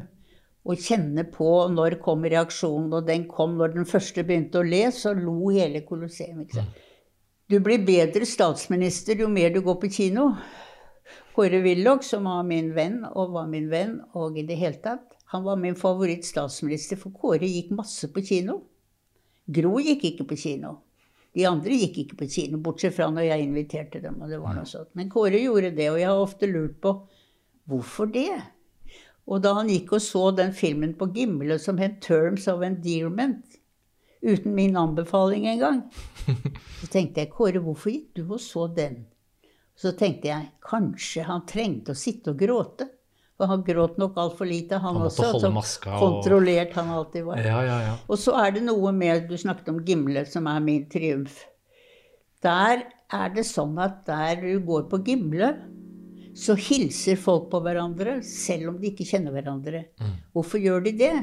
og kjenne på når kom reaksjonen. Og den kom når den første begynte å le, så lo hele Colosseum. ikke sant? Du blir bedre statsminister jo mer du går på kino. Kåre Willoch, som var min venn, og var min venn, og i det hele tatt Han var min favoritt statsminister, for Kåre gikk masse på kino. Gro gikk ikke på kino. De andre gikk ikke på kino, bortsett fra når jeg inviterte dem. og det var noe sånt. Men Kåre gjorde det, og jeg har ofte lurt på hvorfor det? Og da han gikk og så den filmen på Gimle som het 'Terms of Endearment', uten min anbefaling engang, så tenkte jeg Kåre, hvorfor gikk du og så den? Så tenkte jeg kanskje han trengte å sitte og gråte. For han gråt nok altfor lite, han, Han også. så maska kontrollert han alltid var. Ja, ja, ja. Og så er det noe med Du snakket om Gimle, som er min triumf. Der er det sånn at der du går på Gimle, så hilser folk på hverandre, selv om de ikke kjenner hverandre. Hvorfor gjør de det?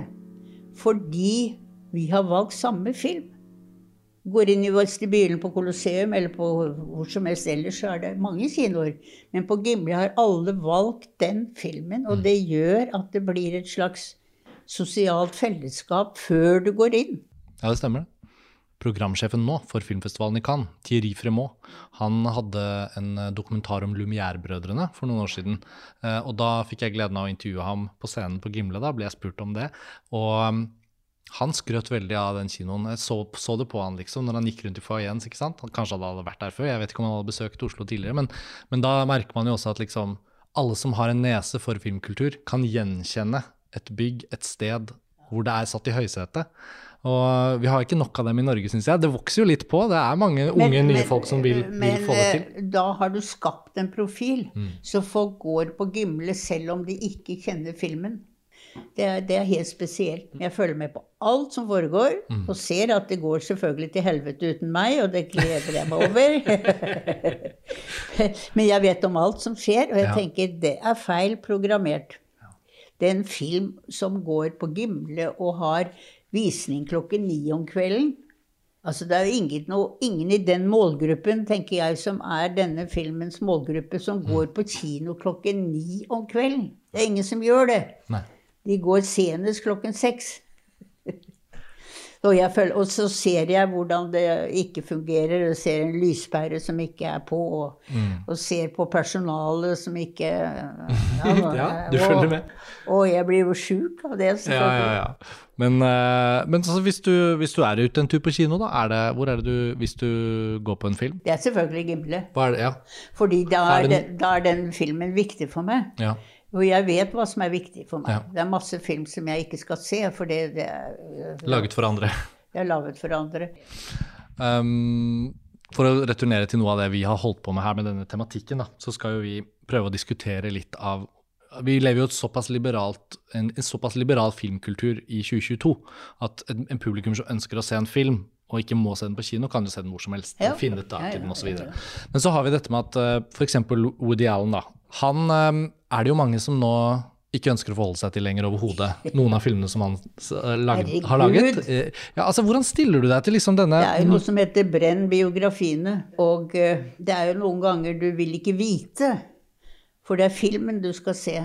Fordi vi har valgt samme film. Går inn i vestibylen på Colosseum eller på hvor som helst ellers, så er det mange kinoer. Men på Gimle har alle valgt den filmen, og det gjør at det blir et slags sosialt fellesskap før du går inn. Ja, det stemmer. Programsjefen nå for filmfestivalen i Cannes, Thierry Fremont, han hadde en dokumentar om Lumière-brødrene for noen år siden. Eh, Og da fikk jeg gleden av å intervjue ham på scenen på Gimle. Da ble jeg spurt om det. Og han skrøt veldig av den kinoen. Jeg så, så det på han liksom, når han gikk rundt i foajeen. kanskje han hadde vært der før, jeg vet ikke om han hadde besøkt Oslo tidligere. Men, men da merker man jo også at liksom, alle som har en nese for filmkultur, kan gjenkjenne et bygg, et sted hvor det er satt i høysetet. Og vi har ikke nok av dem i Norge, syns jeg. Det vokser jo litt på. Det er mange unge, Men- nye men- folk som vil, vil få det til. Men da har du skapt en profil, Mm. så folk går på Gimle selv om de ikke kjenner filmen. Det er, det er helt spesielt. Jeg følger med på alt som foregår, Mm. og ser at det går selvfølgelig til helvete uten meg, og det gleder jeg meg over. *laughs* Men jeg vet om alt som skjer, og jeg tenker det er feil programmert. Det er en film som går på Gimle og har visning klokken ni om kvelden. Altså Det er jo ingen, noe- ingen i den målgruppen, tenker jeg, som er denne filmens målgruppe, som går på kino klokken ni om kvelden. Det er ingen som gjør det. Nei. De går senest klokken seks. Og, jeg føler, og så ser jeg hvordan det ikke fungerer, og ser en lyspære som ikke er på, og, og ser på personalet som ikke *laughs* Ja, du følger med. Og jeg blir jo sjuk av det. Ja, ja, ja. Men, eh, men altså, hvis, du, hvis du er ute en tur på kino, da, er det, hvor er det du Hvis du går på en film? Det er selvfølgelig Gimle. Hva er det? Ja. Fordi da Er er, den, da er den filmen viktig for meg. ja. Og jeg vet hva som er viktig for meg. Ja. Det er masse film som jeg ikke skal se, for det, det, er, Laget for andre. det er laget for andre. Um, for å returnere til noe av det vi har holdt på med her med denne tematikken, da, så skal jo vi prøve å diskutere litt av Vi lever jo et såpass liberalt, en, en såpass liberal filmkultur i 2022 at en, en publikum som ønsker å se en film og ikke må se den på kino, kan jo se den hvor som helst. Ja. Finne tak i den osv. Men så har vi dette med at uh, f.eks. Woody Allen, da. Han er det jo mange som nå ikke ønsker å forholde seg til lenger overhodet. Noen av filmene som han uh, lag, har laget. Eh, Ja, altså, hvordan stiller du deg til liksom denne Det er jo noe som heter 'brenn biografiene'. Og eh, det er jo noen ganger du vil ikke vite. For det er filmen du skal se.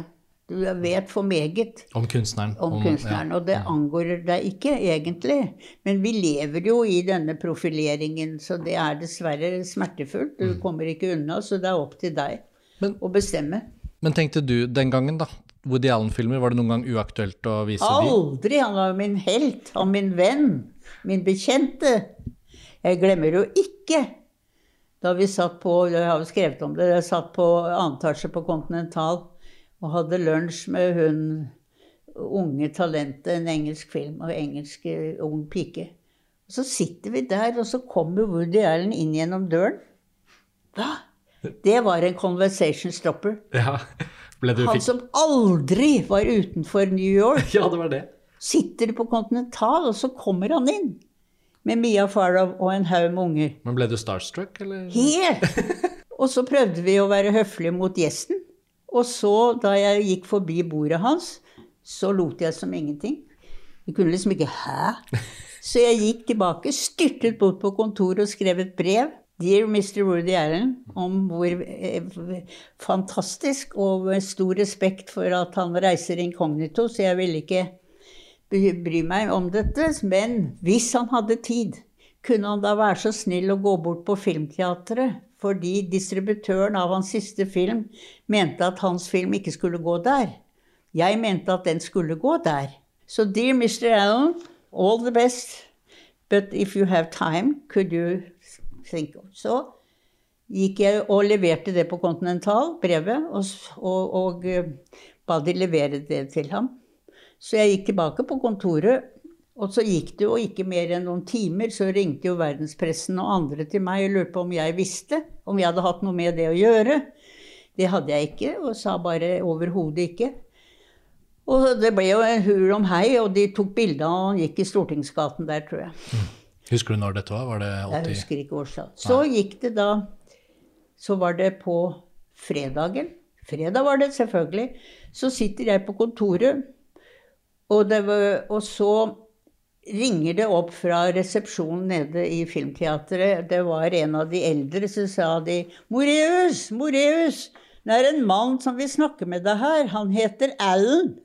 Du vet for meget Om kunstneren. om kunstneren, og det angår deg ikke egentlig. Men vi lever jo i denne profileringen, så det er dessverre smertefullt. Du kommer ikke unna, så det er opp til deg Men- å bestemme. Men tenkte du den gangen, da? Woody Allen-filmer, var det noen gang uaktuelt å vise de? Aldri! Han var min helt, han min venn, min bekjente. Jeg glemmer jo ikke da vi satt på Jeg har jo skrevet om det. Jeg satt på annen etasje på Continental og hadde lunsj med hun unge talentet, en engelsk film og engelsk eh, ung pike. Og så sitter vi der, og så kommer Woody Allen inn gjennom døren. Hva? Det var en conversation stopper. Ja. Han som aldri var utenfor New York. *laughs* Ja, det var det. Sitter på Continental, og så kommer han inn. Med Mia Farrow og en haug med unger. Men ble du starstruck, eller? Helt! *laughs* Og så prøvde vi å være høflige mot gjesten. Og så, da jeg gikk forbi bordet hans, så lot jeg som ingenting. Vi kunne liksom ikke Hæ? *laughs* Så jeg gikk tilbake, styrtet bort på kontoret og skrev et brev. Dear Mr. Woody Allen, om hvor eh, fantastisk og stor respekt for at han reiser inkognito, så jeg ville ikke bry meg om dette. Men hvis han hadde tid, kunne han da være så snill å gå bort på Filmteatret? Fordi distributøren av hans siste film mente at hans film ikke skulle gå der. Jeg mente at den skulle gå der. Så dear Mr. Allen, all the best. But if you have time, could you of Så gikk jeg og leverte det på Continental, brevet, og, og, og eh, ba de levere det til ham. Så jeg gikk tilbake på kontoret, og så gikk det jo ikke mer enn noen timer, så ringte jo verdenspressen og andre til meg og lurte på om jeg visste, om jeg hadde hatt noe med det å gjøre. Det hadde jeg ikke, og sa bare overhodet ikke. Og det ble jo en hul om hei, og de tok bilde av han gikk i Stortingsgaten der, tror jeg. Husker du når dette var? Var det Jeg husker ikke årstall. Så gikk det da Så var det på fredagen. Fredag var det, selvfølgelig. Så sitter jeg på kontoret, og, det var, og så ringer det opp fra resepsjonen nede i Filmteatret. Det var en av de eldre, så sa de 'Moreus! Moreus! Det er en mann som vil snakke med deg her. Han heter Alan.'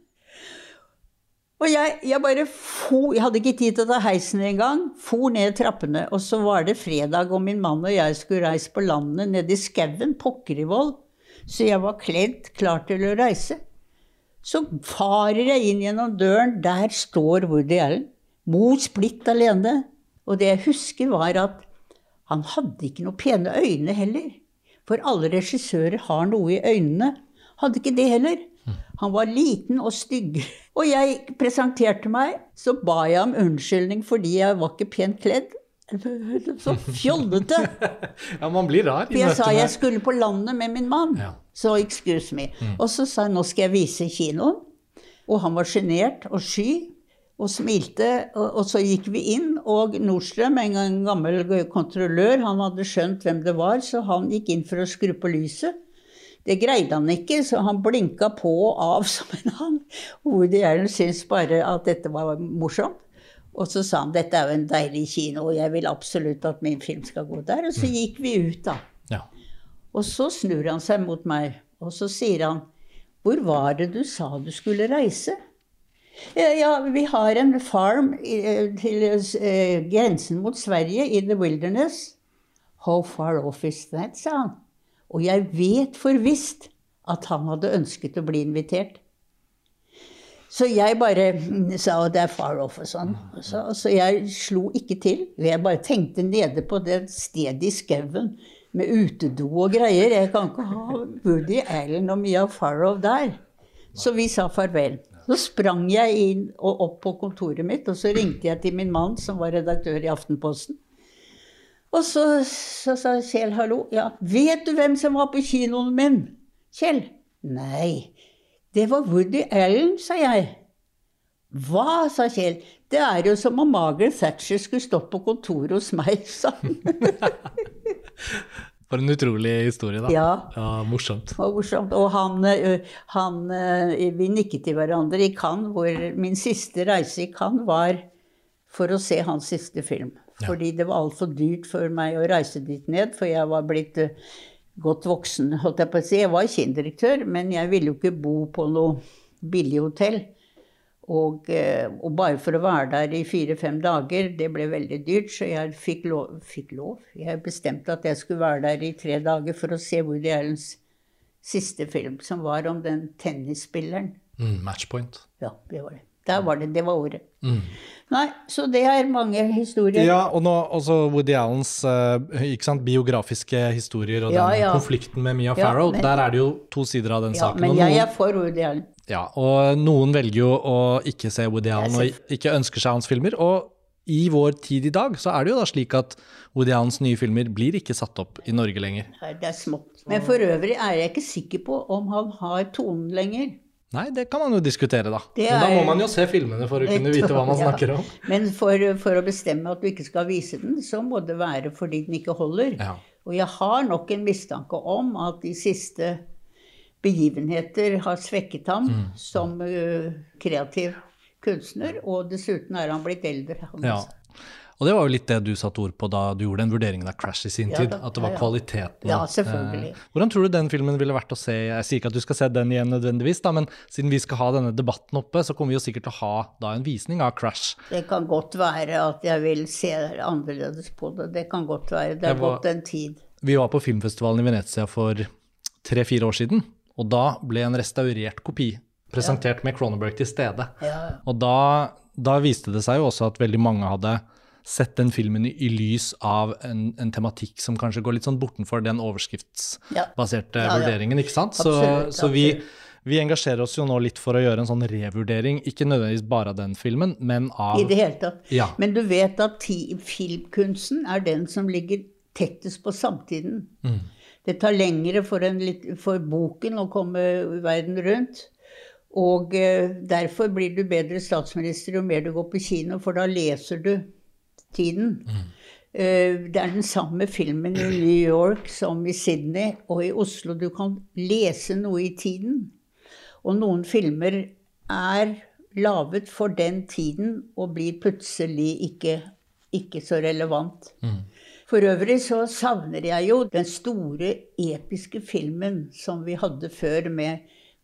Og jeg, jeg bare for, jeg hadde ikke tid til å ta heisen engang. For ned trappene. Og så var det fredag, og min mann og jeg skulle reise på landet nede i skauen, Pokkerivoll. Så jeg var kledd, klar til å reise. Så farer jeg inn gjennom døren. Der står Woody Allen. Mor splitt alene. Og det jeg husker, var at han hadde ikke noe pene øyne heller. For alle regissører har noe i øynene. Hadde ikke det heller. Han var liten og stygg. Og jeg presenterte meg, så ba jeg om unnskyldning fordi jeg var ikke pent kledd. Så fjollete! *laughs* Ja, man blir rar For jeg sa jeg skulle på landet med min mann. Ja. Så excuse me. Og så sa jeg nå skal jeg vise kinoen. Og han var sjenert og sky og smilte. Og, og så gikk vi inn, og Nordstrøm, en gammel kontrollør, han hadde skjønt hvem det var, så han gikk inn for å skru på lyset. Det greide han ikke, så han blinka på og av *laughs* som en hann. Woody Allen syntes bare at dette var morsomt. Og så sa han dette er jo en deilig kino, og jeg vil absolutt at min film skal gå der. Og så gikk vi ut, da. Ja. Og så snur han seg mot meg, og så sier han Hvor var det du sa du skulle reise? Ja, vi har en farm til eh, grensen mot Sverige, i the wilderness. How far off is that? sa han. Og jeg vet for visst at han hadde ønsket å bli invitert. Så jeg bare sa at det er far off og sånn. Så, så jeg slo ikke til. Jeg bare tenkte nede på det stedet i skauen med utedo og greier. Jeg kan ikke ha Woody Allen og Mia Farrow der. Så vi sa farvel. Så sprang jeg inn og opp på kontoret mitt, og så ringte jeg til min mann, som var redaktør i Aftenposten. Og så, så sa Kjell hallo. Ja, vet du hvem som var på kinoen min? Kjell? Nei. Det var Woody Allen, sa jeg. Hva, sa Kjell. Det er jo som om Margaret Thatcher skulle stått på kontoret hos meg, sa han. *laughs* For en utrolig historie, da. Ja. ja morsomt. Var morsomt. Og han, han Vi nikket til hverandre i Cannes, hvor min siste reise i Cannes var for å se hans siste film. Fordi det var altfor dyrt for meg å reise dit ned, for jeg var blitt godt voksen, holdt jeg på å si. Jeg var kindirektør, men jeg ville jo ikke bo på noe billig hotell. Og, eh, og bare for å være der i fire-fem dager, det ble veldig dyrt, så jeg fikk lov, fikk lov. Jeg bestemte at jeg skulle være der i tre dager for å se Woody Allens siste film, som var om den tennisspilleren. Mm, matchpoint. Ja, det var det. Der var det. Det var ordet. Mm. Nei, så det er mange historier. Ja, og nå også Woody Allens eh, sant, biografiske historier og Ja, den ja. konflikten med Mia Ja, Farrow. men- Der er det jo to sider av den Ja, saken. men og jeg er for Woody Allen. ja, og noen velger jo å ikke se Woody Allen og ikke ønsker seg hans filmer. Og i vår tid i dag så er det jo da slik at Woody Allens nye filmer blir ikke satt opp i Norge lenger. Det er smått. Men for øvrig er jeg ikke sikker på om han har tonen lenger. Nei, det kan man jo diskutere, da. Det Men da må er- man jo se filmene for å kunne vite hva man Ja. snakker om. Men for, for å bestemme at du ikke skal vise den, så må det være fordi den ikke holder. Ja. Og jeg har nok en mistanke om at de siste begivenheter har svekket ham Mm. som uh, kreativ kunstner, og dessuten er han blitt eldre. han Ja. Og det var jo litt det du satte ord på da du gjorde den vurderingen av Crash i sin Ja tid. da, At det var ja, ja. kvaliteten. Ja, selvfølgelig. Eh, hvordan tror du den filmen ville vært å se? Jeg sier ikke at du skal se den igjen nødvendigvis, da, men siden vi skal ha denne debatten oppe, så kommer vi jo sikkert til å ha da en visning av Crash. Det kan godt være at jeg vil se annerledes på det. Det kan godt være. Det har gått en tid. Vi var på filmfestivalen i Venezia for tre-fire år siden, og da ble en restaurert kopi presentert med Cronenberg til stede. Ja. Og da, da viste det seg jo også at veldig mange hadde sett den filmen i, i lys av en, en tematikk som kanskje går litt sånn bortenfor den overskriftsbaserte Ja. Ja, vurderingen, ikke sant? Så, Absolutt, så vi, vi engasjerer oss jo nå litt for å gjøre en sånn revurdering, ikke nødvendigvis bare av den filmen, men av I det hele tatt. Ja. Men du vet at filmkunsten er den som ligger tettest på samtiden. Mm. Det tar lengre for, en, litt- for boken å komme verden rundt. Og eh, derfor blir du bedre statsminister jo mer du går på kino, for da leser du tiden. Eh, det er den samme filmen i New York som i Sydney og i Oslo. Du kan lese noe i tiden. Og noen filmer er laget for den tiden og blir plutselig ikke, ikke så relevant. For øvrig så savner jeg jo den store episke filmen som vi hadde før med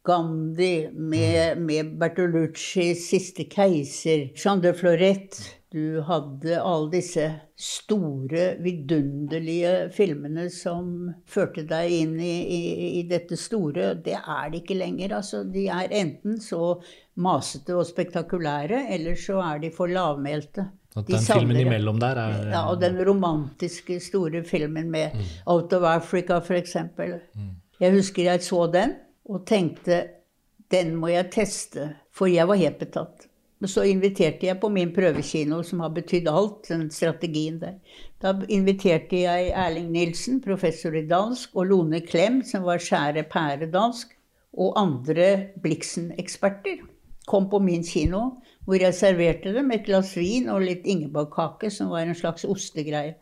Gandhi, med, med Bertolucci, 'Siste keiser', Jean de Florette. Du hadde alle disse store, vidunderlige filmene som førte deg inn i, i, i dette store. Det er det ikke lenger. Altså, de er enten så masete og spektakulære, eller så er de for lavmælte. at den de filmen imellom der er Ja, og den romantiske, store filmen med Out of Africa, f.eks. Jeg husker jeg så den og tenkte den må jeg teste, for jeg var helt betatt. Men så inviterte jeg på min prøvekino, som har betydd alt, den strategien der. Da inviterte jeg Erling Nilsen, professor i dansk, og Lone Klem, som var skjære pære dansk, og andre Blixen-eksperter. Kom på min kino, hvor jeg serverte dem et glass vin og litt ingeborgkake, som var en slags ostegreie.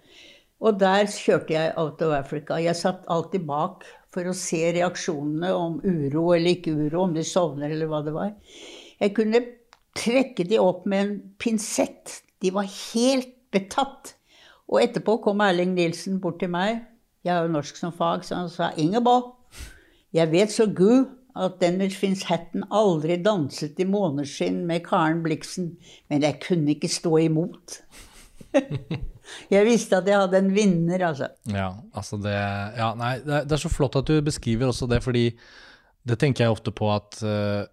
Og der kjørte jeg Out of Africa. Jeg satt alltid bak for å se reaksjonene om uro eller ikke uro, om de sovner eller hva det var. Jeg kunne trekke de opp med en pinsett. De var helt betatt. Og etterpå kom Erling Nilsen bort til meg. Jeg har jo norsk som fag, så han sa 'Ingeborg, jeg vet så gud at Dennis Finns Hatten aldri danset i måneskinn med Karen Blixen, men jeg kunne ikke stå imot. *laughs* jeg visste at jeg hadde en vinner, altså. Ja, altså det Ja, nei, det er, så flott at du beskriver også det, fordi det tenker jeg ofte på at uh,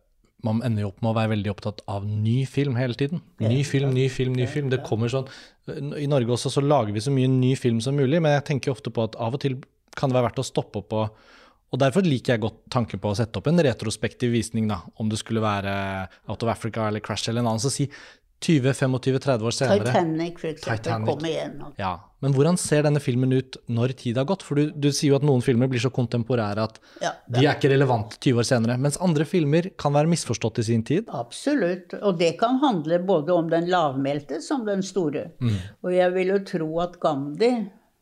man ender jo opp med å være veldig opptatt av ny film hele tiden. Ny film, ny film, ny film. Det kommer sånn I Norge også så lager vi så mye ny film som mulig, men jeg tenker ofte på at av og til kan det være verdt å stoppe opp og og Derfor liker jeg godt tanken på å sette opp en retrospektiv visning, da, om det skulle være Out of Africa eller Crash eller en annen. Så si 20-25-30 år senere. Titanic, for eksempel, Titanic. kom igjen. Ja, Men hvordan ser denne filmen ut når tid har gått? For du, du sier jo at noen filmer blir så kontemporære at Ja, de er ikke relevante 20 år senere. Mens andre filmer kan være misforstått i sin tid. Absolutt. Og det kan handle både om den lavmælte som den store. Og jeg vil jo tro at Gandhi,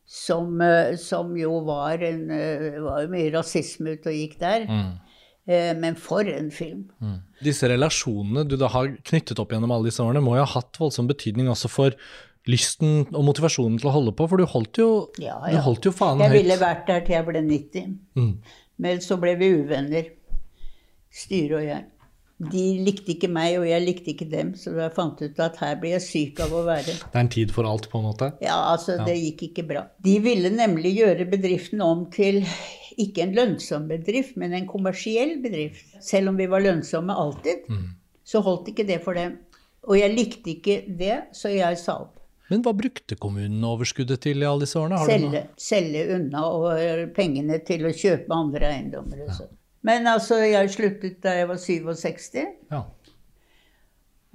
som, eh, som jo var en eh, var jo mye rasisme ute og gikk der, eh, men for en film. Disse relasjonene du da har knyttet opp gjennom alle disse årene, må jo ha hatt voldsom betydning også for lysten og motivasjonen til å holde på, for du holdt jo, Ja, Du holdt jo fanen Jeg høyt. ville vært der til jeg ble 90. Mm. Men så ble vi uvenner, styret og jeg. De likte ikke meg, og jeg likte ikke dem, så jeg fant ut at her blir jeg syk av å være. Det er en tid for alt, på en måte. Ja, altså, det gikk ikke bra. De ville nemlig gjøre bedriften om til ikke en lønnsom bedrift, men en kommersiell bedrift. Selv om vi var lønnsomme alltid, så holdt ikke det for dem. Og jeg likte ikke det, så jeg sa opp. Men hva brukte kommunen overskuddet til i alle disse årene? Selge, selge unna og eh, pengene til å kjøpe andre eiendommer. og ja. Men altså, jeg sluttet da jeg var 67, Ja.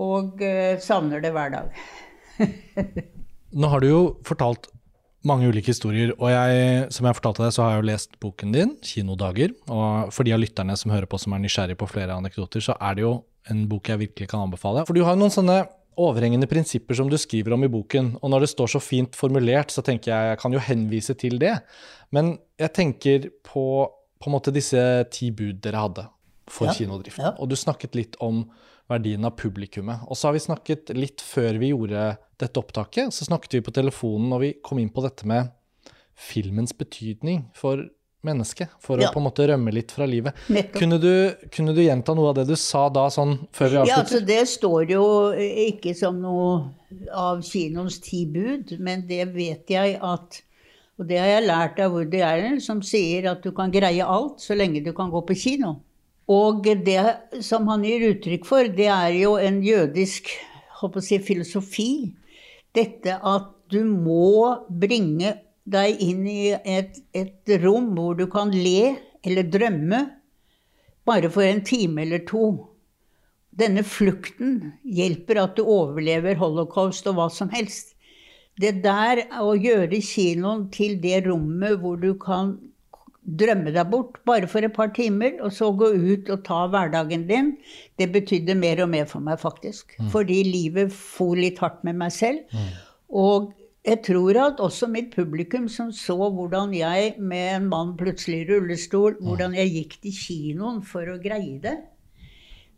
og eh, savner det hver dag. *laughs* Nå har du jo fortalt mange ulike historier, og jeg, som jeg fortalte deg, så har jeg jo lest boken din, 'Kinodager'. Og for de av lytterne som hører på som er nysgjerrig på flere anekdoter, så er det jo en bok jeg virkelig kan anbefale. For du har jo noen sånne overhengende prinsipper som du skriver om i boken, og når det står så fint formulert, så tenker jeg jeg kan jo henvise til det. Men jeg tenker på på en måte disse ti bud dere hadde for Ja, kinodriften. ja. Og du snakket litt om verdien av publikummet. Og så har vi snakket litt før vi gjorde dette opptaket, så snakket vi på telefonen og vi kom inn på dette med filmens betydning for mennesket. For Ja. å på en måte rømme litt fra livet. Kunne du, kunne du gjenta noe av det du sa da, sånn før vi Ja, altså Det står jo ikke som noe av kinoens ti bud, men det vet jeg at Og det har jeg lært av Woody Allen, som sier at du kan greie alt så lenge du kan gå på kino. Og det som han gir uttrykk for, det er jo en jødisk si, filosofi. Dette at du må bringe deg inn i et, et rom hvor du kan le eller drømme bare for en time eller to. Denne flukten hjelper at du overlever holocaust og hva som helst. Det der å gjøre kinoen til det rommet hvor du kan drømme deg bort bare for et par timer, og så gå ut og ta hverdagen din, det betydde mer og mer for meg, faktisk. Fordi livet for litt hardt med meg selv. Og jeg tror at også mitt publikum som så hvordan jeg med en mann plutselig i rullestol, hvordan jeg gikk til kinoen for å greie det,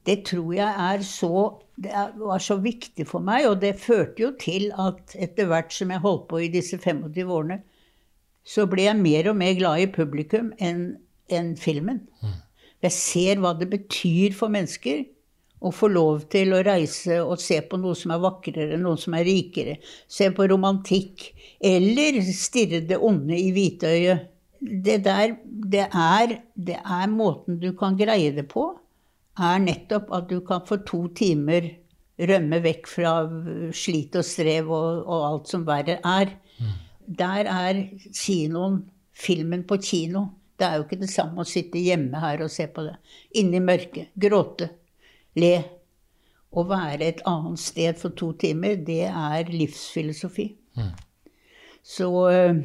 det tror jeg er så Det var så viktig for meg, og det førte jo til at etter hvert som jeg holdt på i disse 25 årene, så ble jeg mer og mer glad i publikum enn enn filmen. Jeg ser hva det betyr for mennesker å få lov til å reise og se på noe som er vakrere, noe som er rikere. Se på romantikk. Eller stirre det onde i hvitøyet. Det der, det er, det er måten du kan greie det på er nettopp at du kan for to timer rømme vekk fra slit og strev og, og alt som verre er. Der er kinoen, filmen på kino. Det er jo ikke det samme å sitte hjemme her og se på det. Inne i mørket. Gråte. Le. Å være et annet sted for to timer, det er livsfilosofi. Så uh,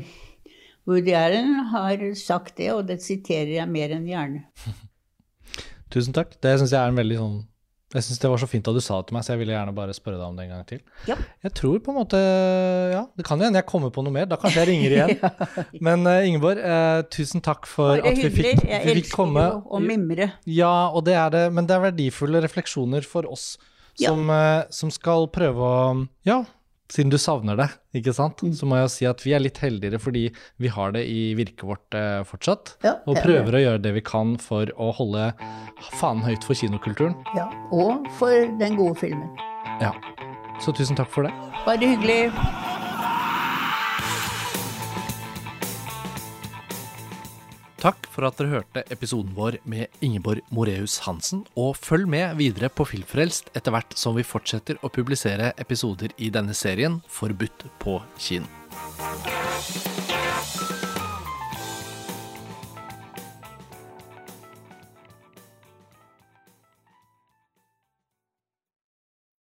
Woody Allen har sagt det, og det siterer jeg mer enn gjerne. *laughs* Tusen takk. Det syns jeg er en veldig sånn Jeg syns det var så fint da du sa det til meg, så jeg ville gjerne bare spørre deg om det en gang til. Ja. Jeg tror på en måte Ja, det kan jo hende jeg kommer på noe mer. Da kanskje jeg ringer igjen. *laughs* Men uh, Ingeborg, uh, tusen takk for at vi hyggelig. fikk, Jeg hyggelig. Jeg elsker komme. jo å mimre. Ja, og det er det, men det er verdifulle refleksjoner for oss Ja. som, eh, som skal prøve å Ja, siden du savner det, ikke sant, Mm. så må jeg si at vi er litt heldigere fordi vi har det i virket vårt eh, fortsatt. Ja, og er prøver å gjøre det vi kan for å holde fanen høyt for kinokulturen. Ja, og for den gode filmen. Ja. Så tusen takk for det. Bare hyggelig. Takk for at dere hørte episoden vår med Ingeborg Moreus Hansen, og følg med videre på Filmfrelst etter hvert som vi fortsetter å publisere episoder i denne serien Forbudt på kino.